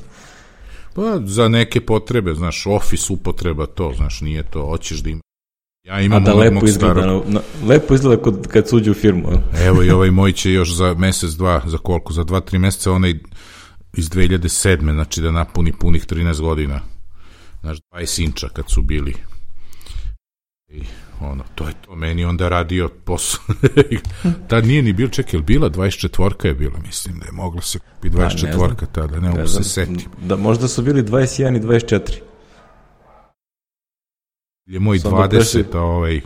Pa za neke potrebe, znaš, office upotreba to, znaš, nije to, hoćeš da ima Ja imam A da lepo izgleda, starog... na, lepo izgleda kod, kad suđe u firmu. Evo i ovaj moj će još za mesec, dva, za koliko, za dva, tri meseca onaj iz 2007. znači da napuni punih 13 godina. Znaš, 20 inča kad su bili. I ono, to je to meni onda radio posao. Tad nije ni bilo, čekaj, bila 24-ka je bila, mislim da je mogla se kupi 24-ka pa, tada, ne mogu se setiti. Da, možda su bili 21 i 24. Je moj Sam 20, prešli... ovaj,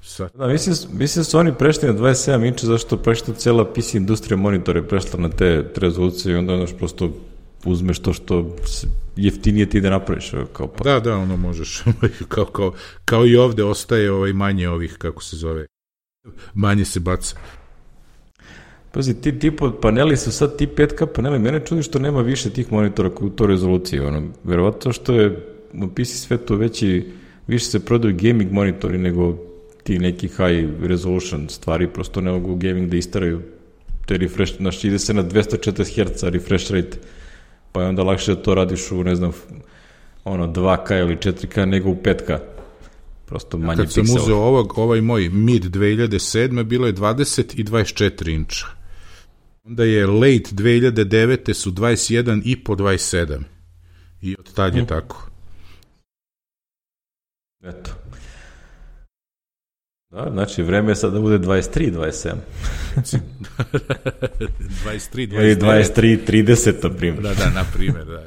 Sad. Da, mislim, mislim da su oni prešli na 27 inča zašto prešla cela PC industrija monitore prešla na te rezolucije i onda znaš prosto uzmeš to što jeftinije ti da napraviš. Kao pa. Da, da, ono možeš. kao, kao, kao i ovde ostaje ovaj manje ovih, kako se zove, manje se baca. Pazi, ti tipo paneli su sad ti 5K paneli, mene čudi što nema više tih monitora u toj rezoluciji, ono, verovatno što je u PC svetu veći, više se prodaju gaming monitori nego ti neki high resolution stvari, prosto ne mogu gaming da istaraju te refresh, znaš, ide se na 240 Hz refresh rate, pa je onda lakše da to radiš u, ne znam, ono, 2K ili 4K nego u 5K. Prosto manje Kad piksela. sam uzeo ovog, ovaj moj mid 2007. bilo je 20 i 24 inča. Onda je late 2009. su 21 i po 27. I od tad je mm. tako. Eto. Da, znači vreme je sad da bude 23, 27. 23, 29. Ili 23, 30, na primjer. Da, da, na primjer, da.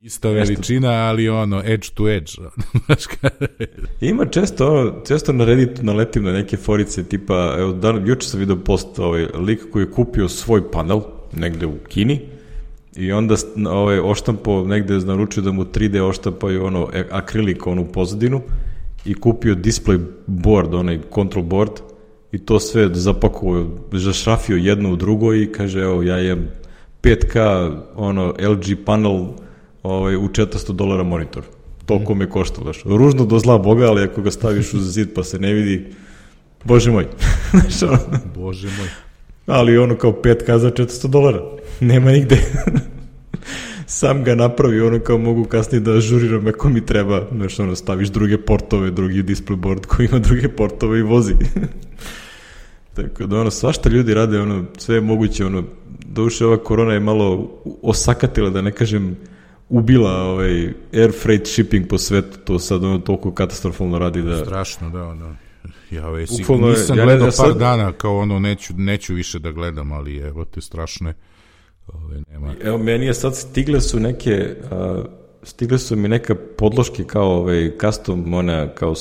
Ista veličina, ali ono, edge to edge. Ima često, ono, često na Redditu naletim na neke forice, tipa, evo, dan, juče sam vidio post, ovaj, lik koji je kupio svoj panel, negde u Kini, i onda ovaj, oštampo, negde je naručio da mu 3D oštampaju ono, e, akrilik, onu pozadinu, i kupio display board, onaj control board i to sve zapakovao, zašrafio jedno u drugo i kaže evo ja jem 5K ono LG panel ovaj, u 400 dolara monitor. Toliko me košta, daš. Ružno do zla Boga, ali ako ga staviš uz zid pa se ne vidi, bože moj. bože moj. Ali ono kao 5K za 400 dolara. Nema nigde sam ga napravi, ono kao mogu kasnije da ažuriram ako mi treba, znaš, ono, staviš druge portove, drugi display board koji ima druge portove i vozi. Tako da, ono, svašta ljudi rade, ono, sve je moguće, ono, duše ova korona je malo osakatila, da ne kažem, ubila ovaj air freight shipping po svetu, to sad ono toliko katastrofalno radi da... Strašno, da, ono. Ja ovaj, nisam ja gledao ja par sad... dana, kao ono, neću, neću više da gledam, ali evo te strašno je. Ove, nema. Evo, meni je sad stigle su neke, uh, stigle su mi neka podloške kao ovaj, custom, ona, kao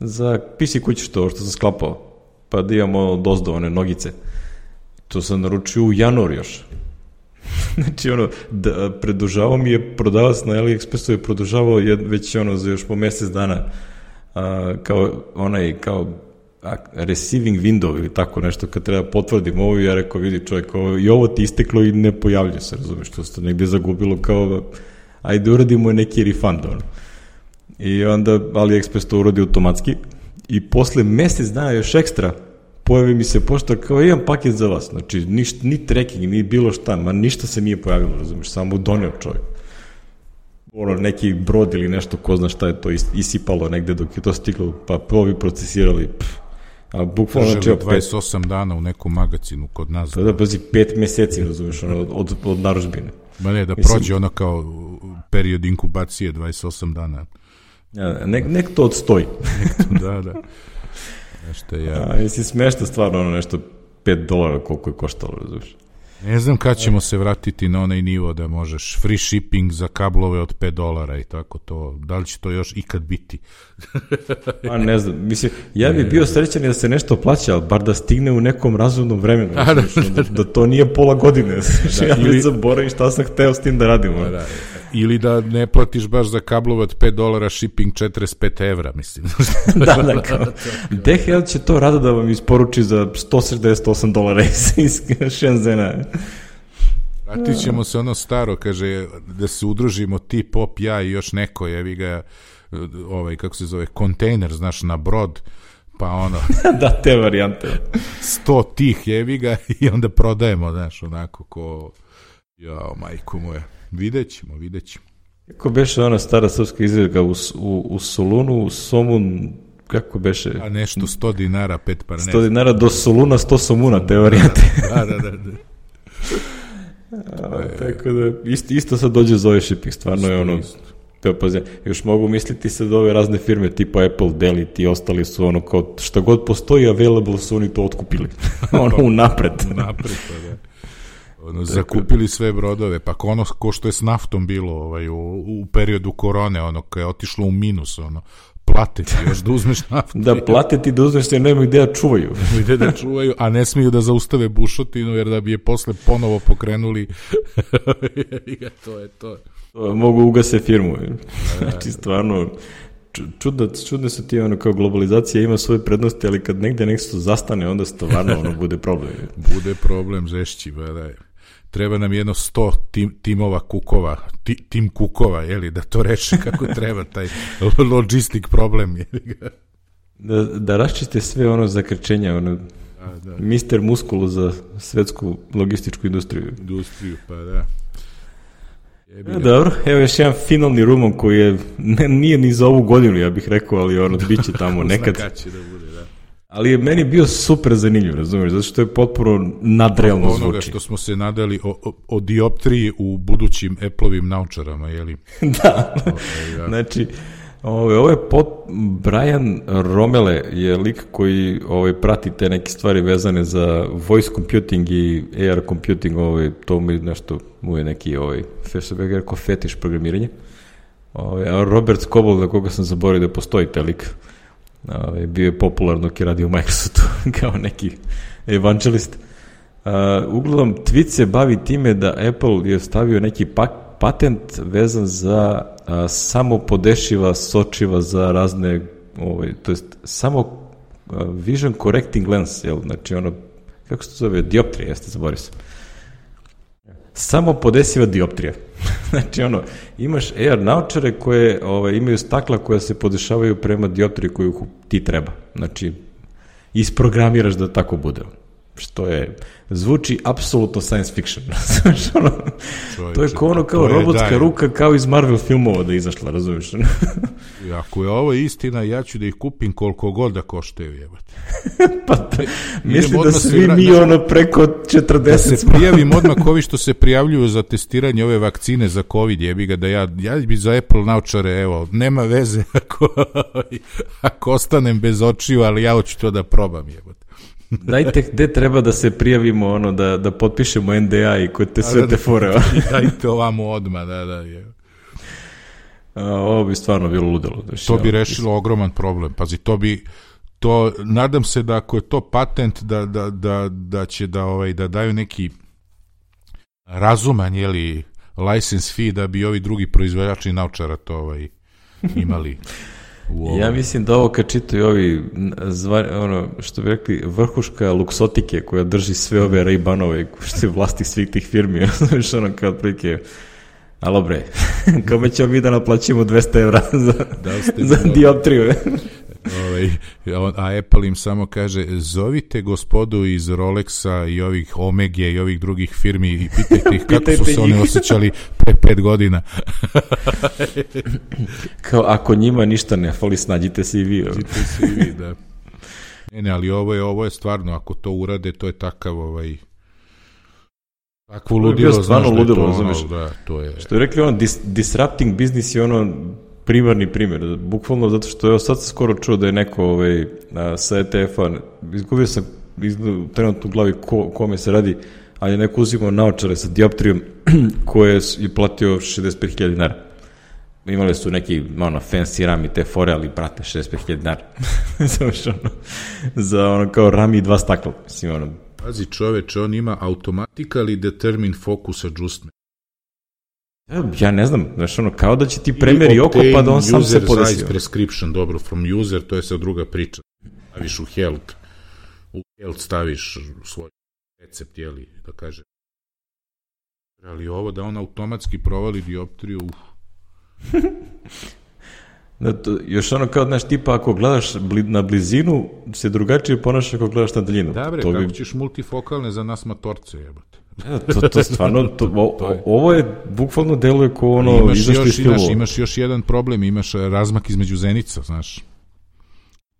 za PC kuće što, što sam sklapao, pa da imamo dozdo, one nogice. To sam naručio u januar još. znači, ono, da, predužavao mi je prodavac na AliExpressu je produžavao već ono za još po mesec dana a, kao onaj, kao receiving window ili tako nešto kad treba potvrdim ovo ja rekao vidi čovjek ovo, i ovo ti isteklo i ne pojavlja se razumeš što se negde zagubilo kao ajde uradimo neki refund ono. i onda AliExpress to uradi automatski i posle mesec dana još ekstra pojavi mi se pošta kao imam paket za vas znači niš, ni tracking ni bilo šta ma ništa se nije pojavilo razumeš samo doneo čovjek ono, neki brod ili nešto, ko zna šta je to isipalo negde dok je to stiglo, pa ovi procesirali, pff, A bukvalno znači 28 pet... dana u nekom magazinu kod nas. To da, pazi, pet meseci, razumeš, ono, od, od, od naručbine. Ma ne, da Mislim, prođe ono kao period inkubacije 28 dana. Ja, nek, nek to odstoji. nek to, da, da. Nešto ja. A, mislim, smešno stvarno ono nešto 5 dolara koliko je koštalo, razumeš. Ne znam kad ćemo se vratiti na onaj nivo da možeš free shipping za kablove od 5 dolara i tako to. Da li će to još ikad biti? Pa ne znam, mislim, ja bih bio srećan da se nešto plaća, ali bar da stigne u nekom razumnom vremenu. A, da, da, da, da, to nije pola godine. Da, ja ili... zaboravim šta sam hteo s tim da radimo. Da, da. Ili da ne platiš baš za kablovat 5 dolara shipping 45 evra, mislim. da, da, kao, DHL će to rado da vam isporuči za 168 dolara iz, Shenzena. Vratit ćemo se ono staro, kaže, da se udružimo ti, pop, ja i još neko, jevi ga, ovaj, kako se zove, kontejner, znaš, na brod, pa ono... da, te varijante. Sto tih jevi ga i onda prodajemo, znaš, onako ko... Jao, majku moje. Vidjet ćemo, vidjet ćemo. Kako beše ona stara srpska izreka u, u, u Solunu, u Somun, kako beše? A nešto 100 dinara, pet par 100 dinara do Soluna, 100 somuna, te varijante. da, da, da. da. A, tako da, isto, isto sad dođe zove shipping, stvarno je ono, te pazi, još mogu misliti se da ove razne firme tipa Apple, Dell i ti ostali su ono kao šta god postoji available su oni to otkupili. ono u napred. u napred, pa da. Ono, zakupili sve brodove, pa ono ko što je s naftom bilo ovaj, u, u periodu korone, ono, kad je otišlo u minus, ono, plate ti još da uzmeš naftu. da plate ti da uzmeš jer nemaju gde da čuvaju. gde da čuvaju, a ne smiju da zaustave bušotinu jer da bi je posle ponovo pokrenuli. to je to. Mogu ugase firmu. Znači, stvarno, čudno, čudne su ti ono kao globalizacija ima svoje prednosti, ali kad negde nešto zastane, onda stvarno ono bude problem. bude problem žešći, ba da je treba nam jedno sto tim, timova kukova, ti, tim kukova, jeli, da to reše kako treba taj logistik problem, jeli ga. Da, da raščiste sve ono zakrčenja, ono, da, da. mister muskulu za svetsku logističku industriju. Industriju, pa da. Ja, dobro, evo još jedan finalni rumon koji je, ne, nije ni za ovu godinu, ja bih rekao, ali ono, bit će tamo nekad. Znakaće da bude, da. Ali je meni bio super zanimljiv, razumiješ, zato što je potpuno nadrealno zvuči. Onoga što smo se nadali o, o, o dioptriji u budućim Apple-ovim naučarama, jeli? da, okay, ja. znači, Ove, ovo je pot, Brian Romele je lik koji ovaj, prati te neke stvari vezane za voice computing i AR computing, ovaj, to mu je nešto, mu je neki ovaj, rekao fetiš programiranje. Ovaj, a Robert Scoble, na koga sam zaboravio da postoji te lik, ovaj, bio je popularno dok je radio u Microsoftu kao neki evangelist. Uh, uglavnom, tweet se bavi time da Apple je stavio neki pak, patent vezan za a, samo podešiva sočiva za razne, ovaj, to jest samo a, vision correcting lens, jel? Znači ono, kako se to zove, dioptrija, jeste, zaborio sam. Samo podesiva dioptrija. znači ono, imaš AR naučare koje ovaj, imaju stakla koja se podešavaju prema dioptriji koju ti treba. Znači, isprogramiraš da tako bude što je, zvuči apsolutno science fiction. ono, to je kao ono kao robotska je, ruka kao iz Marvel filmova da izašla, razumiješ? Ako je ovo istina, ja ću da ih kupim koliko god da koštaju, jebate. pa da, mislim da svi mi da, ono preko 40 Da se prijavim odmah ovi što se prijavljuju za testiranje ove vakcine za COVID, jebi ga da ja, ja bi za Apple naučare, evo, nema veze ako, ako ostanem bez očiju, ali ja hoću to da probam, jebate. Dajte gde treba da se prijavimo, ono, da, da potpišemo NDA i kod te sve da, te fore. Dajte ovamo odma, da, da, je. A, ovo bi stvarno bilo ludelo. Da to bi rešilo ogroman problem. Pazi, to bi, to, nadam se da ako je to patent, da, da, da, da će da, ovaj, da daju neki razuman, jeli, license fee da bi ovi drugi proizvođači naučara to ovaj, imali Ja mislim da ovo kad čitaju ovi, zvar, ono, što bi rekli, vrhuška luksotike koja drži sve ove Ray-Banove, što je vlasti svih tih firmi, znaš, ono, kao prilike, alo bre, kome ćemo mi da naplaćimo 200 evra za, da za dioptriju? Ovaj, a Apple im samo kaže, zovite gospodu iz Rolexa i ovih Omege i ovih drugih firmi i pitajte ih kako pitajte su se oni osjećali pre pet godina. Kao, ako njima ništa ne fali, snađite se i vi. Snađite se i vi, da. Ne, ne, ali ovo je, ovo je stvarno, ako to urade, to je takav ovaj, Takvo ludilo, stvarno ludilo, razumeš? Da, to je... Što je rekli ono, dis, disrupting business je ono primarni primjer, bukvalno zato što evo sad skoro čuo da je neko ovaj, a, sa ETF-a, izgubio sam izgled, trenutno u glavi ko, kome se radi, ali je neko uzimao naočare sa dioptrijom koje je platio 65.000 dinara. Imali su neki, ono, fancy rami te fore, ali prate 65.000 dinara. Znaš, ono, za ono kao rami i dva stakla. Mislim, ono, Pazi čoveče, on ima automatically determined focus adjustment. Ja ne znam, znaš ono, kao da će ti premjeri oko pa da on sam se podesio. User prescription, dobro, from user, to je sad druga priča. Staviš u health, u health staviš svoj recept, jeli, da kaže. Ali ovo da on automatski provali dioptriju, uf. Da, to, još ono kao, znaš, tipa ako gledaš bli, na blizinu, se drugačije ponaša ako gledaš na daljinu. Da bre, to kako bi... ćeš multifokalne za nas matorce, jebate. Ja, e, to, to stvarno, to, o, to je. ovo je bukvalno deluje kao ono imaš još, imaš, imaš još jedan problem, imaš razmak između zenica, znaš.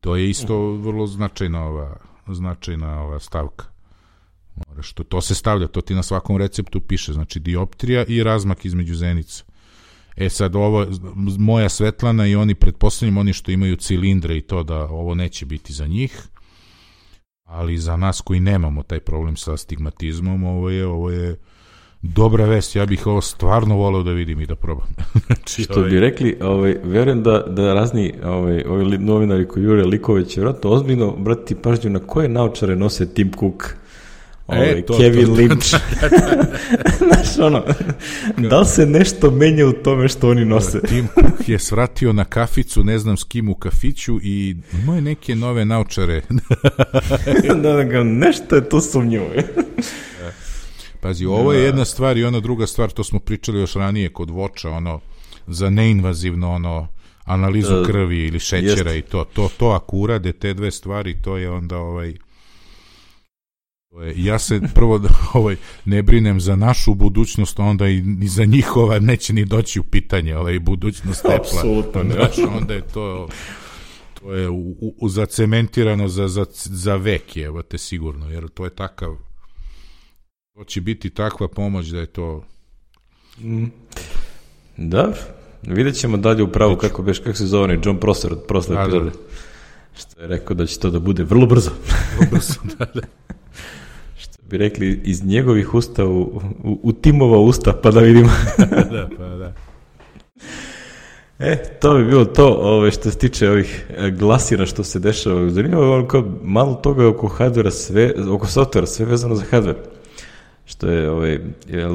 To je isto vrlo značajna ova, značajna ova stavka. Moraš, to, to se stavlja, to ti na svakom receptu piše, znači dioptrija i razmak između zenica. E sad ovo, moja Svetlana i oni, pretpostavljam oni što imaju cilindre i to da ovo neće biti za njih, ali za nas koji nemamo taj problem sa stigmatizmom, ovo je, ovo je dobra vest, ja bih ovo stvarno voleo da vidim i da probam. znači, Što ovaj... bi rekli, ovaj, verujem da, da razni ovaj, ovi novinari koji jure likove će vratno ozbiljno brati pažnju na koje naučare nose Tim Cook Ovaj, e, to, Kevin to, to, Lynch. Znaš, ono, da li se nešto menja u tome što oni nose? Tim Cook je svratio na kaficu, ne znam s kim u kafiću i moje neke nove naučare. da, da ga, nešto je to sumnjivo. Pazi, ovo je da. jedna stvar i ona druga stvar, to smo pričali još ranije kod voča, ono, za neinvazivno, ono, analizu uh, krvi ili šećera jest. i to, to, to ako urade te dve stvari, to je onda ovaj Ja se prvo ovaj, ne brinem za našu budućnost, onda i, i za njihova neće ni doći u pitanje ovaj, budućnost tepla. Apsolutno. Znaš, onda je to to je u, u, zacementirano za, za, za vek, evo te sigurno, jer to je takav to će biti takva pomoć da je to mm. Da, vidjet ćemo dalje u pravu kako, beš, kako se zove John Prosser od prošle da. epizode. Što je rekao da će to da bude vrlo brzo. Vrlo brzo, da, da bi rekli, iz njegovih usta u, u, u timova usta, pa da vidimo. da, pa da. E, to bi bilo to ove, što se tiče ovih e, glasina što se dešava. Zanimljivo je kao malo toga oko hardvera sve, oko softvera, sve vezano za hardver. Što je, ovaj, je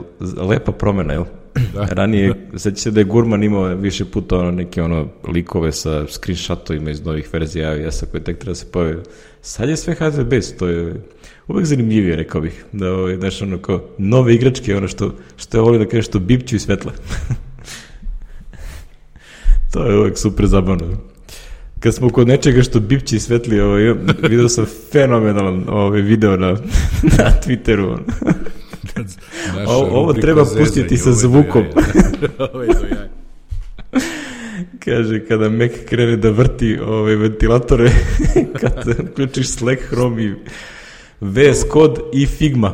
lepa promena, jel? Da. Ranije, seća se da je Gurman imao više puta ono, neke ono likove sa screenshotovima iz novih verzija iOS-a koje tek treba da se pojaviti. Sad je sve based, to je uvek zanimljivije, rekao bih. Da, ovaj, znaš, ono, kao, nove igračke, ono što, što je volim da kaže, što bipću i svetle. to je uvek super zabavno. Kad smo kod nečega što bipći i svetli, ovaj, vidio sam fenomenalan ovaj, video na, na Twitteru. o, ovo treba pustiti sa zvukom. Ovo je do jaja. Kaže, kada Mac krene da vrti ove ventilatore, kad uključiš Slack, Chrome i VS Code i Figma.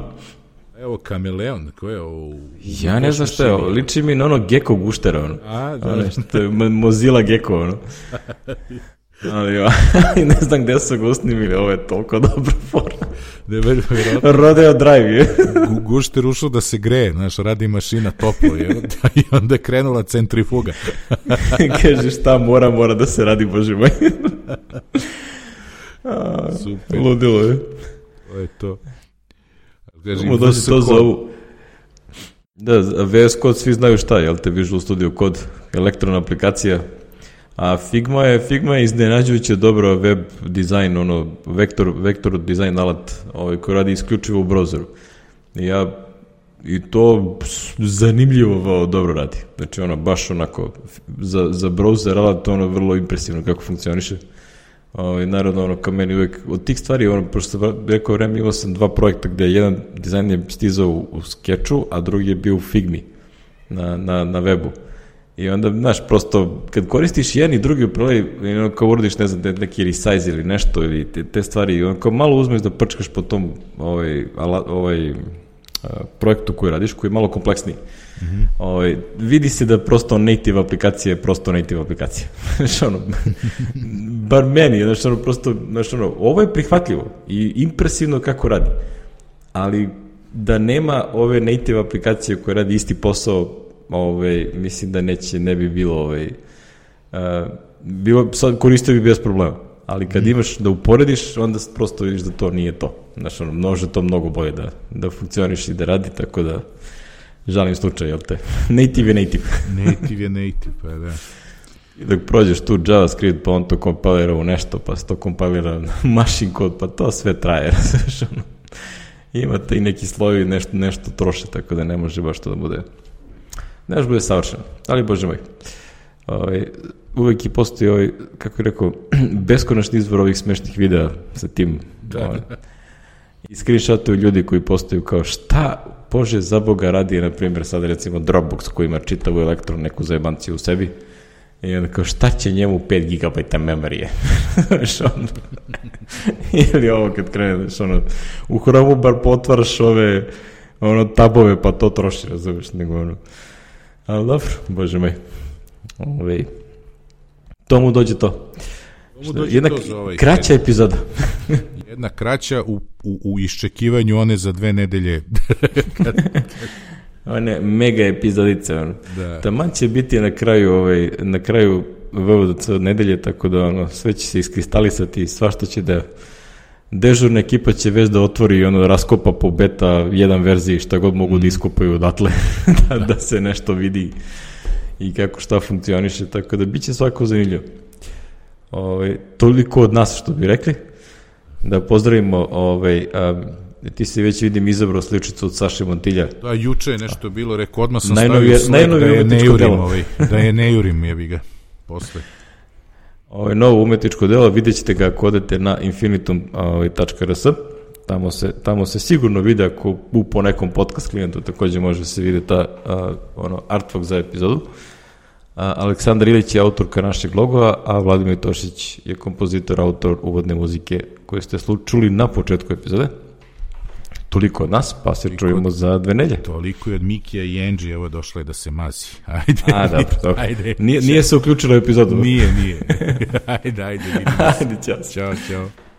Evo, kameleon, ko je ovo? Ja ne znam šta je ovo, liči mi na ono Gecko guštera, ono. A, da. Ono što je Mozilla Gecko, ono. Ali, ne znam gde su ga usnimili, ovo je toliko dobro fora. Ne, vjerojatno. Rodeo Drive je. Gušter ušao da se greje, znaš, radi mašina toplo je, i onda je krenula centrifuga. Kaže šta mora, mora da se radi, bože moj. Super. Ludilo je. To je to. Kažem, da se to zovu. Da, VS Code svi znaju šta, jel te Visual Studio Code, elektrona aplikacija, a Figma je, Figma je iznenađujuće dobro web dizajn, ono, vektor, vektor dizajn alat ovaj, koji radi isključivo u browseru. I ja i to zanimljivo dobro radi. Znači ono, baš onako, za, za browser alat ono vrlo impresivno kako funkcioniše. Ovaj, naravno, ono, kao meni uvek, od tih stvari, ono, pošto rekao vreme, imao sam dva projekta gde jedan dizajn je stizao u, u Sketchu, a drugi je bio u Figmi na, na, na webu. I onda, znaš, prosto, kad koristiš jedan i drugi upravljaj, ono, kao urodiš, ne znam, neki resize ili nešto, ili te, te stvari, ono, kao malo uzmeš da prčkaš po tom ovaj, ala, ovaj, projektu koji radiš, koji je malo kompleksniji. Mm -hmm. ovaj, vidi se da prosto native aplikacija je prosto native aplikacija. znaš, ono, bar meni, znaš, ono, prosto, znaš, ono, ovo je prihvatljivo i impresivno kako radi, ali da nema ove native aplikacije koje radi isti posao ovaj, mislim da neće, ne bi bilo ovaj, uh, bilo, sad koristio bi bez problema, ali kad mm. imaš da uporediš, onda prosto vidiš da to nije to. Znaš, ono, može to mnogo bolje da, da funkcioniš i da radi, tako da Žalim slučaj, jel te? Native je native. native je native, pa da. I dok prođeš tu JavaScript, pa on to kompilira u nešto, pa se to kompilira na machine kod, pa to sve traje, razumiješ, ono. Imate i neki slovi, nešto, nešto troše, tako da ne može baš to da bude, ne može bude savršeno, ali bože moj. Ovaj, uvek i postoji ovaj, kako je rekao, beskonačni izvor ovih smešnih videa sa tim. Da. Ovaj, I screenshotuju ljudi koji postaju kao šta Bože za Boga radi, na primjer, sad recimo Dropbox koji ima čitavu elektron neku zajebanciju u sebi. I onda kao, šta će njemu 5 GB memorije? Znaš, ono, ili ovo kad krene, znaš, ono, u Chromu bar potvaraš ove, ono, tabove, pa to troši, razumiješ, nego ono. Ali dobro, bože moj. Ove, ovaj, to mu dođe to. Tomu dođe Jedna to ovaj kraća epizoda. Jedna kraća u, u, u iščekivanju one za dve nedelje. One mega epizodice, ono. Da. Taman će biti na kraju, ovaj, na kraju VVDC od nedelje, tako da ono, sve će se iskristalisati i svašta će da dežurna ekipa će već da otvori i ono raskopa po beta jedan verziji šta god mogu da iskopaju odatle da, da se nešto vidi i kako šta funkcioniše, tako da bit će svako zanimljivo. Ovaj, toliko od nas što bi rekli. Da pozdravimo, ovaj, a, ti si već vidim izabrao sličicu od Saše Montilja. Da, juče je nešto bilo, rekao, odmah sam Najnovije- stavio Slack da je ne jurim, ovaj, da je ne jurim, jebi ga, posle. Ovaj novo umetničko delo, vidjet ćete ga ako odete na infinitum.rs. Tamo se, tamo se sigurno vide ako u po nekom podcast klijentu takođe može se vide ta a, ono artwork za epizodu. A, Aleksandar Ilić je autorka našeg logova, a Vladimir Tošić je kompozitor, autor uvodne muzike koje ste slu, čuli na početku epizode. Toliko od nas, pa se čujemo za dve nelje. Toliko je od Mikija i Angie, evo došla je da se mazi. Ajde. A, dobro, dobro. Ajde. Nije, nije se uključila u epizodu. Nije, nije. ajde, ajde, vidimo. Ajde, čao. Ćao, ćao.